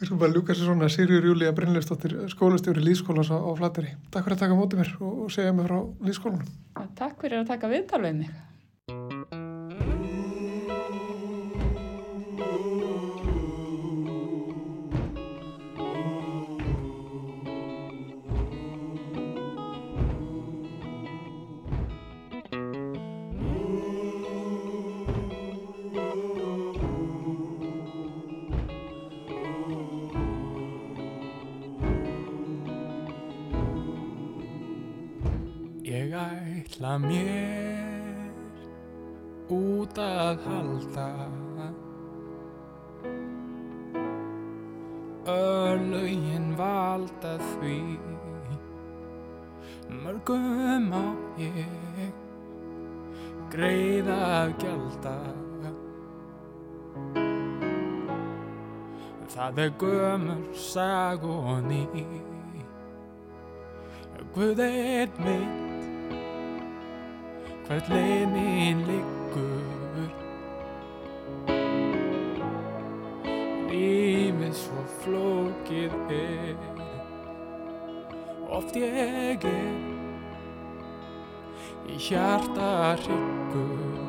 Speaker 2: Við skulum bara ljúka sér svona Sirjur Júlía Brynleifstóttir skólastjóri Lýskólas á, á Flateri. Takk fyrir að taka mótið mér og, og segja mig frá Lýskólanum.
Speaker 4: Takk fyrir að taka viðtal
Speaker 5: að halda. Örlögin valda því. Mörgum á ég greiða að gjalda. Það er gömur sag og ný Guð eitt veit hvert leið mín liggur flókið er. Oft ég er í hjarta hryggur.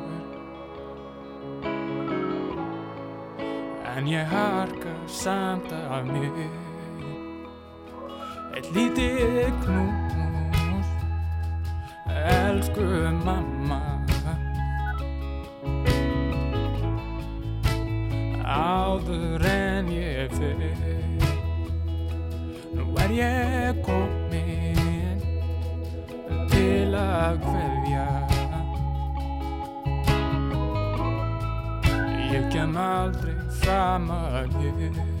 Speaker 5: En ég harka samt af mér. Eitt lítið knús. Elsku mamma. Áður en ég fyrir Nú er ég komin Til að hverja Ég kem aldrei fram að ég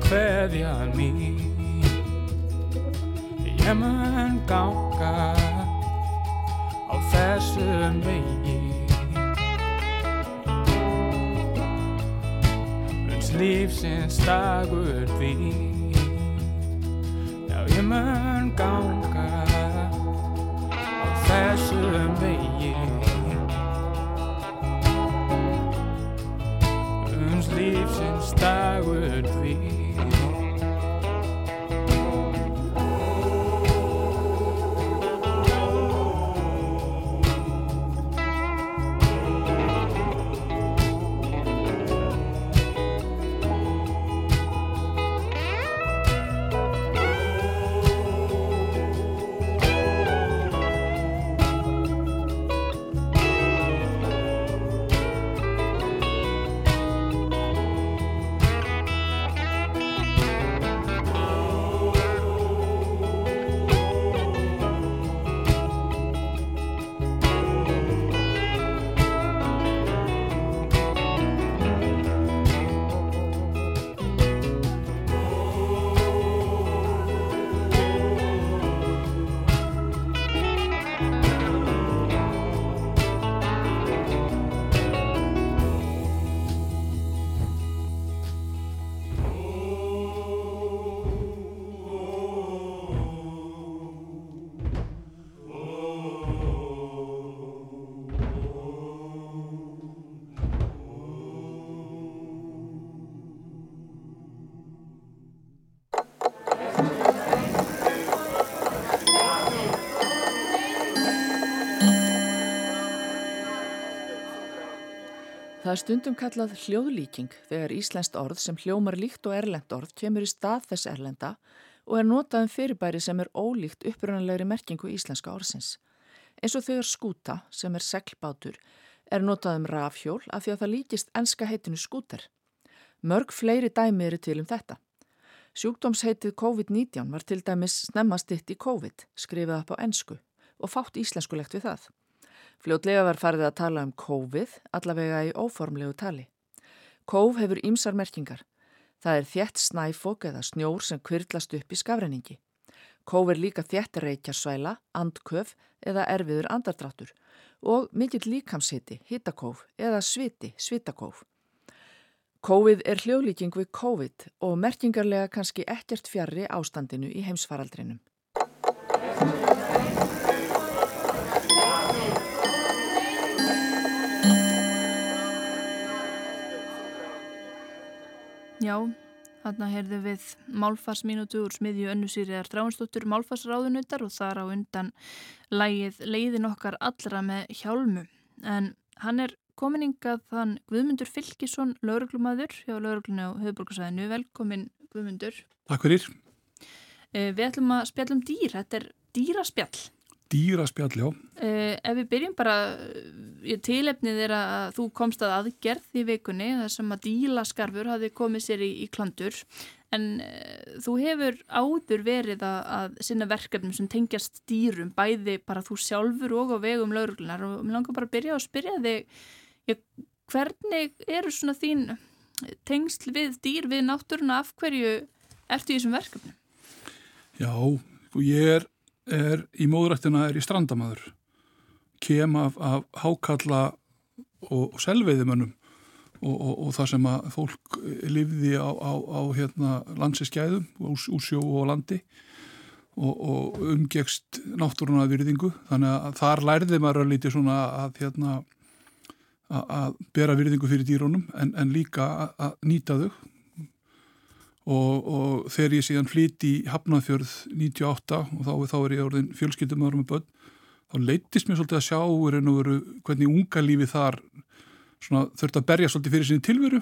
Speaker 5: Þetta er hverjan
Speaker 6: Það er stundum kallað hljóðlíking þegar íslenskt orð sem hljómar líkt og erlend orð kemur í stað þess erlenda og er notað um fyrirbæri sem er ólíkt upprunanlegri merkingu íslenska orðsins. Eins og þegar skúta, sem er seglbátur, er notað um rafhjól af því að það líkist enska heitinu skúter. Mörg fleiri dæmi eru til um þetta. Sjúkdómsheitið COVID-19 var til dæmis snemmast ditt í COVID, skrifið upp á ensku og fátt íslenskulegt við það. Fljótlega var farið að tala um COVID, allavega í óformlegu tali. Kóf hefur ýmsar merkingar. Það er þjætt snæfók eða snjór sem kvirlast upp í skafrenningi. Kóf er líka þjætt reykjarsvæla, andköf eða erfiður andardráttur og mikill líkamshiti, hitakóf eða sviti, svitakóf. Kófið er hljóðlíking við COVID og merkingarlega kannski ekkert fjarrri ástandinu í heimsfaraldrinum.
Speaker 1: Já, þarna heyrðum við málfarsmínútu úr smiðju önnusýriðar Dráinsdóttur málfarsráðunautar og þar á undan lægið leiðin okkar allra með hjálmu. En hann er kominingað þann Guðmundur Fylkisson, lauruglumadur hjá lauruglunu á höfuborgarsæðinu. Velkomin Guðmundur.
Speaker 7: Takk fyrir.
Speaker 1: Eh, Við ætlum að spjalla um dýr, þetta er dýraspjall.
Speaker 7: Dýraspjall, já.
Speaker 1: Uh, ef við byrjum bara, ég tilefnið er að þú komst að aðgerð í vikunni þar sem að dílaskarfur hafi komið sér í, í klandur en uh, þú hefur áður verið að, að sinna verkefnum sem tengjast dýrum, bæði bara þú sjálfur og á vegum lauruglunar og mér langar bara að byrja að spyrja þig já, hvernig eru svona þín tengsl við dýr, við náttúruna, af hverju ertu í þessum verkefnum?
Speaker 7: Já, og ég er er í móðrættina er í strandamaður. Kem af, af hákalla og, og selveiðimönnum og, og, og það sem að fólk lifði á, á, á hérna, landsiskeiðum úr, úr sjó og landi og umgegst náttúruna virðingu. Þannig að þar lærði maður að lítið svona að hérna að, bera virðingu fyrir dýrónum en, en líka að nýta þau og, og þegar ég síðan flýti í Hafnarfjörð 98 og þá, þá er ég orðin fjölskyldumöður með börn þá leittist mér svolítið að sjá veru, hvernig unga lífi þar þurfti að berja svolítið fyrir sinni tilveru.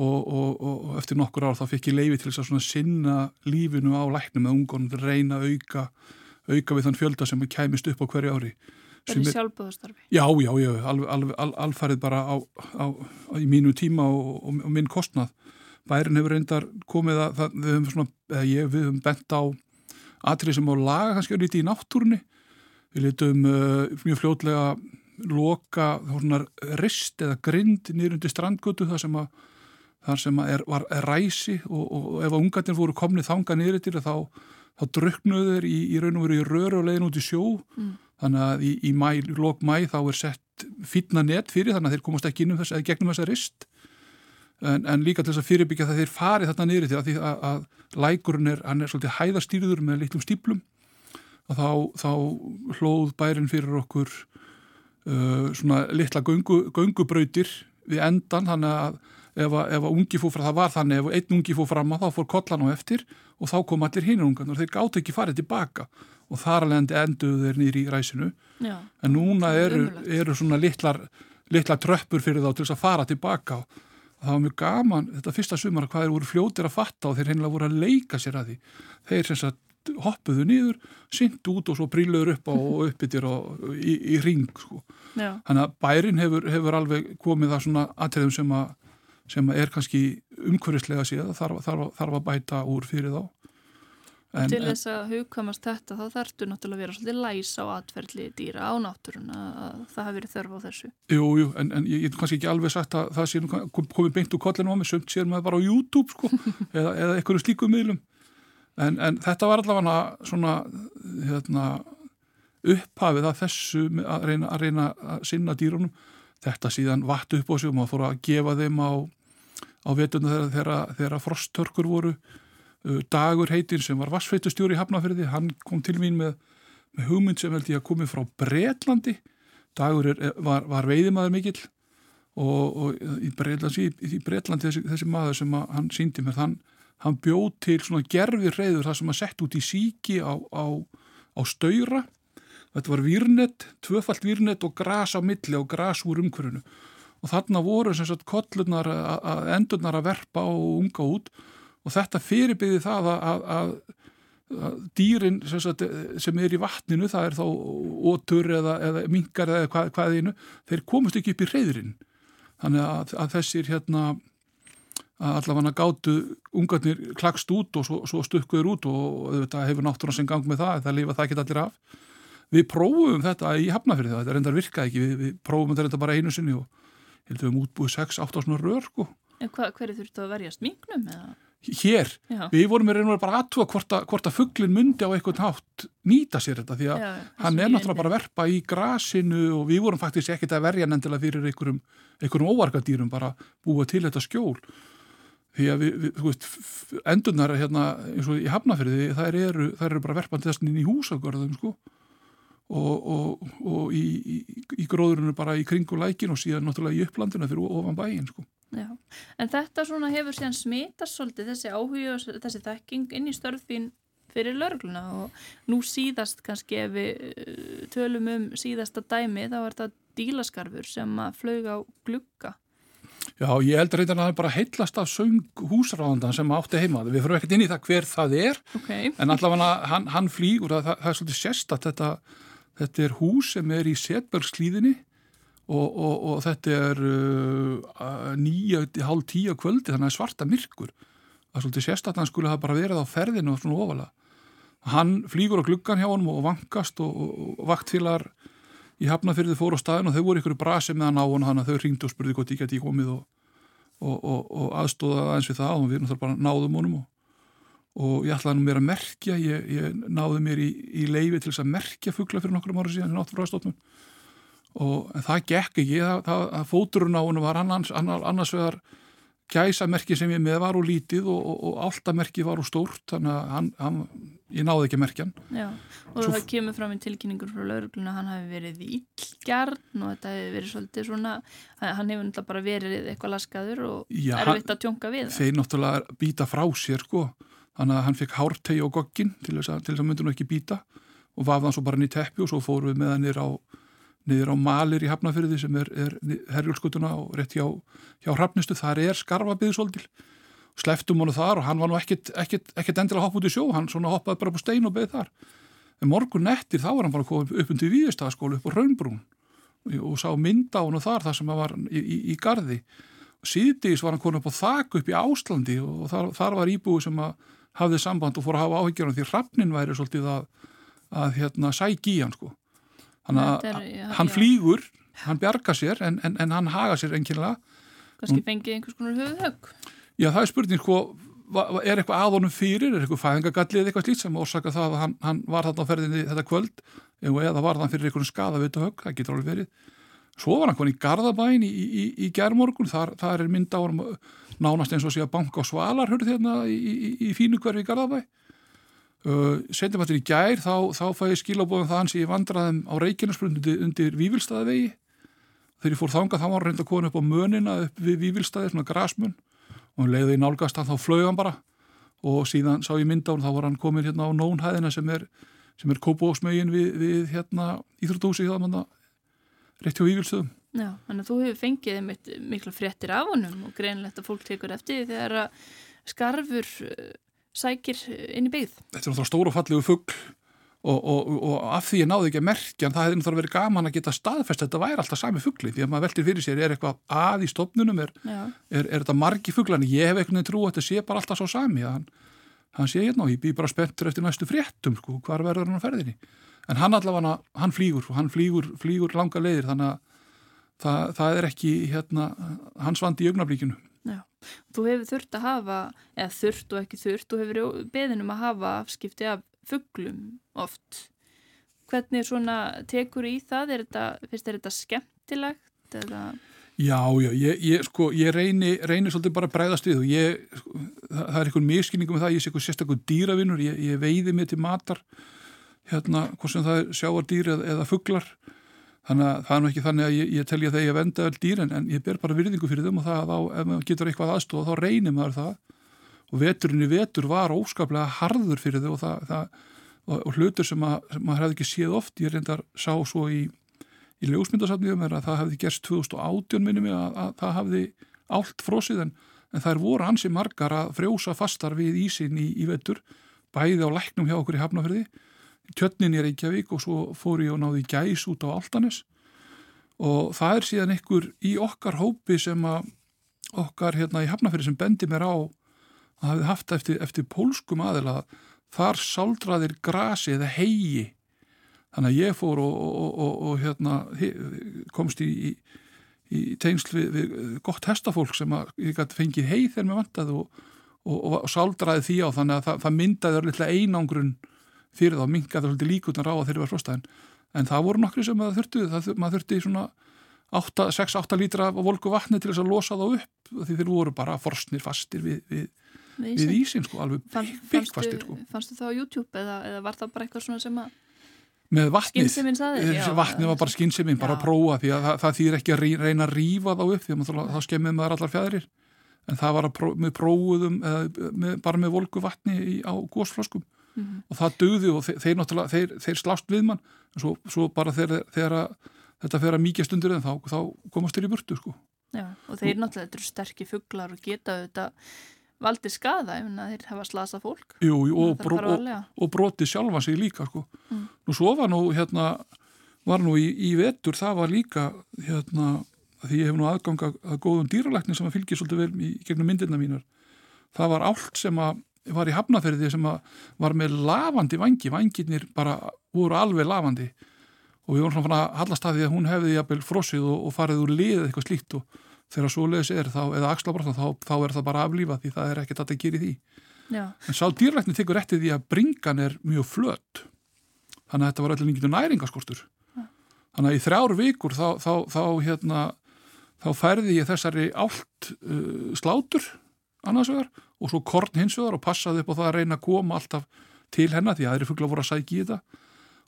Speaker 7: Og, og, og eftir nokkur ár þá fekk ég leiði til þess að sinna lífinu á læknum með ungunum reyna auka, auka við þann fjölda sem kæmist upp á hverju ári.
Speaker 1: Er þið sjálfbúðastarfi?
Speaker 7: Já, já, já, alfarið bara á, á, á, í mínu tíma og, og minn kostnað bærin hefur reyndar komið að það, við höfum svona, eða ég, við höfum bent á atrið sem á laga kannski að lítið í náttúrunni. Við litum uh, mjög fljótlega loka svona rist eða grind nýrundi strandgötu þar sem að þar sem að er, var er ræsi og, og, og ef að ungarnir voru komnið þanga niður til þá, þá druknuðu þeir í, í raun og veru í röru og leiðin út í sjó. Mm. þannig að í, í mæ, lók mæ þá er sett fýtna net fyrir þannig að þeir komast ekki inn um þess gegnum þessa rist en, en líka til þess að fyrirbyggja það þeir farið þarna niður til að, að, að lækurinn er, er svolítið hæðastýrður með litlum stíplum og þá, þá hlóð bærin fyrir okkur uh, svona litla göngu, göngubrautir við endan þannig að ef að, ef að ungi fór fram, það var þannig ef einn ungi fór fram að þá fór kollan á eftir og þá kom allir hinn ungan og þeir gátt ekki farið tilbaka. Og þar alveg enduðu þeir nýri í ræsinu. Já, en núna eru, eru svona litlar, litlar tröppur fyrir þá til þess að fara tilbaka. og það var mjög gaman þetta fyrsta sumar hvað þeir voru fljótir að fatta og þeir hennilega voru að leika sér að því þeir sem sagt hoppuðu nýður, synd út og svo príluður upp á og uppbyttir í, í ring sko. þannig að bærin hefur, hefur alveg komið það svona aðtæðum sem að sem er kannski umhverfislega síðan þarf, þarf, þarf að bæta úr fyrir þá.
Speaker 1: En, til þess að hugkamast þetta þá þarftu náttúrulega að vera svolítið læs á atverðli dýra á náttúrun að það hafi verið þörf á þessu.
Speaker 7: Jú, jú, en, en ég hef kannski ekki alveg sagt að það sé komið beint úr kollinu á mig, sömt sér maður bara á YouTube sko, eða, eða einhverju slíku miðlum. En, en þetta var allavega svona hérna, upphafið að þessu að reyna, að reyna að sinna dýrunum. Þetta síðan vatt upp á sig og maður fór að gefa þeim á á vetuna þegar, þegar frosttörkur voru uh, dagur heitin sem var vassfeitustjóri í Hafnafjörði, hann kom til mín með, með hugmynd sem held ég að komi frá Breitlandi, dagur er, var, var veiðimaður mikill og, og í Breitlandi, í, Breitlandi þessi, þessi maður sem að, hann síndi mér þann hann bjóð til svona gerfi reyður það sem að sett út í síki á, á, á stöyra þetta var výrnett, tvöfalt výrnett og gras á milli og gras úr umhverfunu og þarna voru sem sagt kollunar að endurnar að verpa og unga út og þetta fyrirbyði það að, að, að, að dýrin sem, sagt, sem er í vatninu, það er þá ótur eða, eða mingar eða hvað, hvaðinu, þeir komast ekki upp í reyðrin þannig að þessir hérna allavega gáttu ungarnir klakst út og svo, svo stukkuður út og þetta hefur náttúrulega sem gang með það, það lifa það ekki allir af við prófum þetta í hafnafyrði þetta reyndar virkaði ekki, við, við prófum þetta bara einu sinni og heldur við um útbúið 6-8 svona rör sko.
Speaker 1: Hva, hverju þurftu að verjast mingnum? Eða?
Speaker 7: Hér, Já. við vorum með reynur bara aðtúa hvort að, að fugglin myndi á einhvern hátt nýta sér þetta því að Já, hann er náttúrulega bara að verpa í grasinu og við vorum faktisk ekkert að verja nendilega fyrir einhverjum, einhverjum óvarkadýrum bara búa til þetta skjól því að við, við þú veist, endurnar hérna eins og í hafnafyrði þær eru, þær eru bara verpandi þess inn í húsagörðum sko og, og, og í, í, í gróðurinu bara í kringu lækin og síðan náttúrulega í upplandina fyrir ofan bæin sko.
Speaker 1: Já, en þetta svona hefur síðan smitast svolítið þessi áhuga og þessi þekking inn í störfin fyrir lörgluna og nú síðast kannski ef við uh, tölum um síðasta dæmi þá er þetta dílaskarfur sem að flög á glugga
Speaker 7: Já, ég held reyndar að það er bara heitlast af söng húsráðandan sem átti heima. Við fyrir ekkert inn í það hver það er,
Speaker 1: okay.
Speaker 7: en allavega hann, hann flýgur að það, það er svolítið sérst að þetta Þetta er hús sem er í Setbergslíðinni og, og, og þetta er uh, nýja, hálf tíu kvöldi þannig að svarta myrkur. Er svolítið sérstaklega hann skulle hafa bara verið á ferðinu og svona ofalega. Hann flýgur á gluggan hjá honum og vankast og, og vaktfélagar í hafnafyrði fóru á staðin og þau voru ykkur brasi með hann á hann þannig að þau ringdu og spurði hvort ég geti komið og aðstóða aðeins við það og við náttúrulega bara náðum honum og ég ætlaði nú mér að merkja, ég, ég náði mér í, í leifi til þess að merkja fuggla fyrir nokkrum ára síðan og það gekk ekki, það, það, það fóturinn á hennu var annars, annars vegar gæsamerki sem ég með var úr lítið og, og, og áltamerki var úr stórt þannig að hann, hann, ég náði ekki að merkja hann.
Speaker 1: Já, og Svo, það kemur fram í tilkynningur frá laurugluna, hann hafi verið ílgjarn og þetta hefur verið svolítið svona hann hefur náttúrulega bara verið eitthvað laskaður og já, erfitt að tjónka við
Speaker 7: Þeir náttúrulega býta frá sér sko. Þannig að hann fekk hártegi og goggin til þess að, að myndi nú ekki býta og vafði hann svo bara niður teppi og svo fóru við með hann niður á, niður á malir í Hafnafyrði sem er, er herjólskutuna og rétt hjá, hjá Hrafnistu, þar er skarfabiðsóldil sleftum hann þar og hann var nú ekkit, ekkit, ekkit endilega hopp út í sjó, hann svona hoppaði bara på stein og beði þar. En morgun nettir þá var hann bara komið upp undir Víðistagaskólu upp á Raunbrún og sá mynda hann þar þar sem hann var í, í, í gardi síðdís var hann konið upp á þak upp í Áslandi og þar, þar var íbúi sem hafði samband og fór að hafa áhyggjur því hrafnin væri svolítið að, að hérna, sæk í hann sko. Þannig að
Speaker 1: Þetta já,
Speaker 7: hann
Speaker 1: já.
Speaker 7: flýgur, hann bjarga sér en, en, en hann haga sér enginlega.
Speaker 1: kannski fengið einhvers konar höfuhögg
Speaker 7: Já, það er spurning sko, er eitthvað að honum fyrir, er eitthvað fæðingagallið eitthvað slíkt sem orsaka það að hann, hann var þarna á ferðinni þetta kvöld eða var það fyrir einhvern skada við högg, það getur alveg verið. Svo var hann konið í Garðabæn í, í, í, í gerðmorgun, þar, þar er mynd á honum nánast eins og sé að banka á svalarhörð hérna í, í, í fínu hverfi í Garðabæ. Uh, Setjum þetta í gær, þá, þá fæ ég skilabóðum það hans ég vandraðum á Reykjanesbrund undir, Vívilstaðavegi. Þegar ég fór þangað, þá var reynda komin upp á mönina upp við Vívilstaði, svona grasmun og hann leiði í nálgast hann þá flög hann bara og síðan sá ég mynd á hann þá var hann komin hérna á nónhæðina sem er, sem er kópósmögin við, við hérna Íþrótúsi hjá hann rétt hjá Vívilstöðum.
Speaker 1: Já, þannig að þú hefur fengið mikla fréttir af honum og greinlegt að fólk tekur eftir þegar skarfur uh, sækir inn í byggð.
Speaker 7: Þetta er náttúrulega stóru og fallegu fugg og, og, og af því ég náði ekki að merkja en það hefði náttúrulega verið gaman að geta staðfest þetta væri alltaf sami fuggli því að maður veltir fyrir sér er eitthvað að í stofnunum er,
Speaker 1: Já,
Speaker 7: er, er þetta margi fugglani ég hef einhvern veginn trú að þetta sé bara alltaf svo sami að hann, hann sé hérna og ég bý bara spenntur eftir næstu fréttum sko, hvar verður hann á ferðinni en hann allavega, hann flýgur hann flýgur, flýgur langa leiðir þannig að það, það er ekki hérna, hans vandi í augnablíkinu.
Speaker 1: Þú hefur þurft að hafa, eða þurft og ekki þurft, þú hefur beðin um að hafa afskipti af fugglum oft. Hvernig svona tekur í það? Er þetta, finnst þér þetta skemmtilegt? Eða...
Speaker 7: Já, já, ég, ég, sko, ég reyni, reyni svolítið bara að bregðast við og ég, það, það er einhvern miskilningum með það, ég sé eitthvað sérstaklega dýravinnur, ég, veiði mér til matar, hérna, hvort sem það er sjáardýr eða, eða fugglar, þannig að það er nú ekki þannig að ég, ég telja þegar ég venda öll dýr en, ég ber bara virðingu fyrir þeim og það að ef maður getur eitthvað aðstofa þá reynir maður það. Og veturinn í vetur var óskaplega harður fyrir þau og, það, það, og, og hlutur sem, að, sem maður hefði ekki séð oft, ég reyndar sá svo í í ljósmyndasafniðum er að það hefði gerst 2018 minni mig að, að það hefði allt frósið en, en það er voru ansi margar að frjósa fastar við ísin í, í vetur, bæði á læknum hjá okkur í Hafnafjörði, tjötnin í Reykjavík og svo fór ég og náði gæs út á Altanes og það er síðan einhver í okkar hópi sem að okkar hérna í Hafnafjörði sem bendi mér á að hafði haft eftir, eftir pólskum aðila þar sáldraðir grasi eða hegi Þannig að ég fór og, og, og, og hérna, komst í, í, í tengsl við, við gott hestafólk sem að fengið heið þegar mér vantaði og sáldraði því á. Þannig að það, það myndaði örlittlega einangrun fyrir þá, mingaði svolítið líkutan á að þeirri var frostan. En það voru nokkri sem það þurftu, það, maður þurfti svona 6-8 lítra af volku vatni til þess að losa þá upp því þeir voru bara forsnir fastir við, við, við ísin, sko, alveg byggfastir. Sko.
Speaker 1: Fannstu það á YouTube eða, eða var það bara eitthvað svona sem að
Speaker 7: með vatnið,
Speaker 1: já.
Speaker 7: vatnið var bara skynnsemin, bara að prófa því að það, það þýr ekki að reyna að rífa þá upp því að þá skemmið maður allar fjæðrir en það var að pró, með prófuðum eða, með, bara með volgu vatni í, á gósflöskum
Speaker 1: Mhm.
Speaker 7: og það döði og þeir, þeir náttúrulega þeir, þeir slást við mann en svo, svo bara þegar, þetta fer að mikið stundur en þá, þá komast þeir í burtu sko.
Speaker 1: Já, og þeir náttúrulega þetta eru sterkir fuglar og geta auðvitað valdið skada ef þeir hafa slasað fólk.
Speaker 7: Jú, jú, og, bró, og, og brotið sjálfa sig líka sko.
Speaker 1: Mm.
Speaker 7: nú svo var nú hérna var nú í, í vetur, það var líka hérna, því ég hef nú aðgang að, að góðum dýralækni sem að fylgja svolítið vel í gegnum myndirna mínar það var allt sem að var í hafnaferði sem var með lafandi vangi, vangirnir bara voru alveg lafandi og við vorum svona fann að hallast að því að hún hefði jafnvel frosið og, og farið úr liðið eitthvað slíkt. Og þegar svo leiðis er þá, eða axlabrotna þá, þá er það bara aflífað því það er ekkert að það gera í því.
Speaker 1: Já,
Speaker 7: En sá dýrlækni tekur eftir því að bringan er mjög flött. Þannig að þetta var allir líkitur næringaskortur. Þannig að í þrjár vikur þá, þá, þá, hérna, þá færði ég þessari allt uh, slátur annars vegar og svo korn hins vegar og passaði upp á það að reyna að koma alltaf til hennar því að aðri fugla voru að sækja í þetta.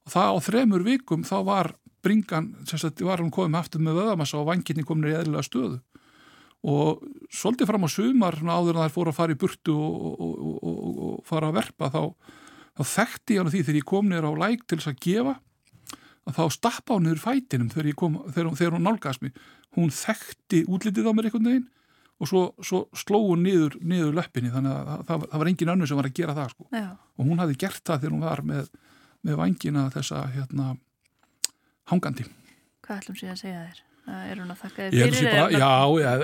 Speaker 7: Og það á þremur vikum þá var bringan, sagt, var hún komið aftur með vöðamassa og vanginni komin í eðlilega stöðu og svolítið fram á sumar áður en þær fóru að fara í burtu og, og, og, og, fara að verpa þá, þá þekkti ég hann því þegar ég kom niður á læk til þess að gefa að þá stappa hún niður fætinum þegar, kom, þegar, þegar hún nálgast mig hún þekkti útlitið á mér einhvern veginn og svo, svo sló hún niður, niður löppinni þannig að það, það, það var engin önnur sem var að gera það sko. og hún hafði gert það þegar hún var með, með vangina þessa hérna, hangandi
Speaker 1: hvað ætlum sér að segja þér? Er hún að þakka
Speaker 7: sé
Speaker 1: fyrir
Speaker 7: eða,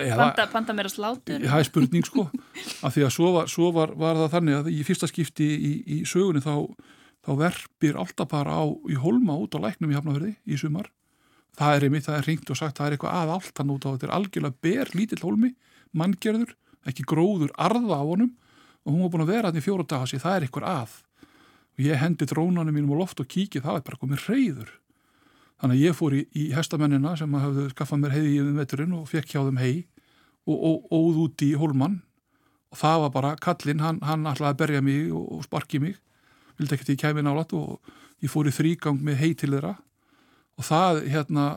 Speaker 7: eða
Speaker 1: panta, panta meira slátur?
Speaker 7: það er spurning sko af því að svo var, svo var, var það þannig að í fyrsta skipti í, í sögunni þá, þá verpir alltaf bara á í holma út á læknum í Hafnafjörði í sumar það er einmitt, það er ringt og sagt það er eitthvað að alltaf út á þetta er algjörlega ber lítill holmi, manngerður ekki gróður arða á honum og hún var búin að vera hann í fjóra daga sér, það er eitthvað að. Og ég hendi drónanum mínum á loft og kíki, það er bara komið reyður þannig að ég fór í, í hestamennina sem hafði skaffað mér heiði í um veturinn og fekk hjá þeim hei og, og, og óð út í hólmann. Og það var bara kallinn, hann, hann ætlaði að berja mig og, og sparki mig. Vildi ekkert ég kæmi nálat og ég fór í þrýgang með hei til þeirra. Og það hérna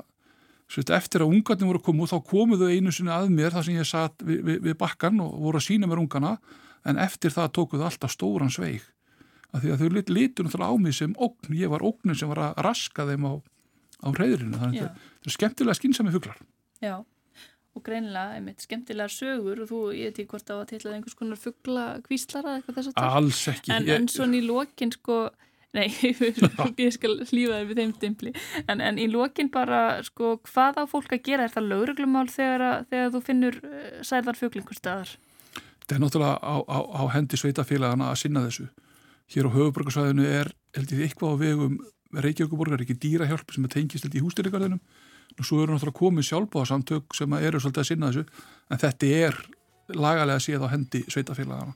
Speaker 7: sveit, eftir að ungarnir voru að koma þá komuðu einu sinni að mér þar sem ég satt við, við, við bakkan og voru að sína mér ungana en eftir það tókuðu alltaf stóran sveig. Af því að þau lit, litur náttúrulega á mig sem ógn, ég var ógnin sem var að raska þeim á, á reyðurinu þannig að þetta er skemmtilega skynsami fuglar.
Speaker 1: Já, og greinilega, einmitt, skemmtilegar sögur. Og þú, ég veit ekki hvort það til að einhvers konar fuggla kvíslara eða eitthvað þess að tal.
Speaker 7: alls ekki.
Speaker 1: En,
Speaker 7: ég,
Speaker 1: en svona í lokin, sko, nei, ég skal hlýfa þér við þeim stimpli, en, en í lokin bara, sko, hvað á fólk að gera? Er það lögreglumál þegar, þegar þú finnur uh, særðar fuglingur staðar?
Speaker 7: þetta er náttúrulega á, á, á hendi sveitafélagana að sinna þessu. Hér á höfuborgarsvæðinu er held ég eitthvað á vegum Reykjavíkuborgar, ekki dýrahjálp sem er tengist held í hústyrrigarðinum og svo eru náttúrulega komið sjálfbáðasamtök sem eru svolítið að sinna þessu en þetta er lagalega séð á hendi sveitafélagana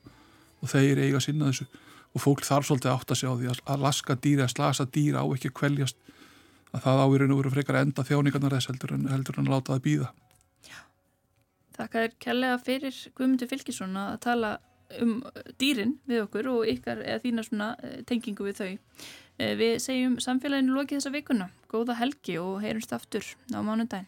Speaker 7: og þeir eiga að sinna þessu og fólk þarf svolítið að átta sig á því að, að laska dýra, að slasa dýra á ekki að kveljast að það ávirinu voru frekar að enda þjáningarnar þess heldur en, heldur en að láta það býða
Speaker 1: Þakka þér kærlega fyrir Guðmundur Fylkisson að tala um dýrin við okkur og ykkar eða þína svona eh, tengingu við þau. Eh, Við segjum samfélaginu lokið þessa vikuna. Góða helgi og heyrumst aftur á mánundaginn.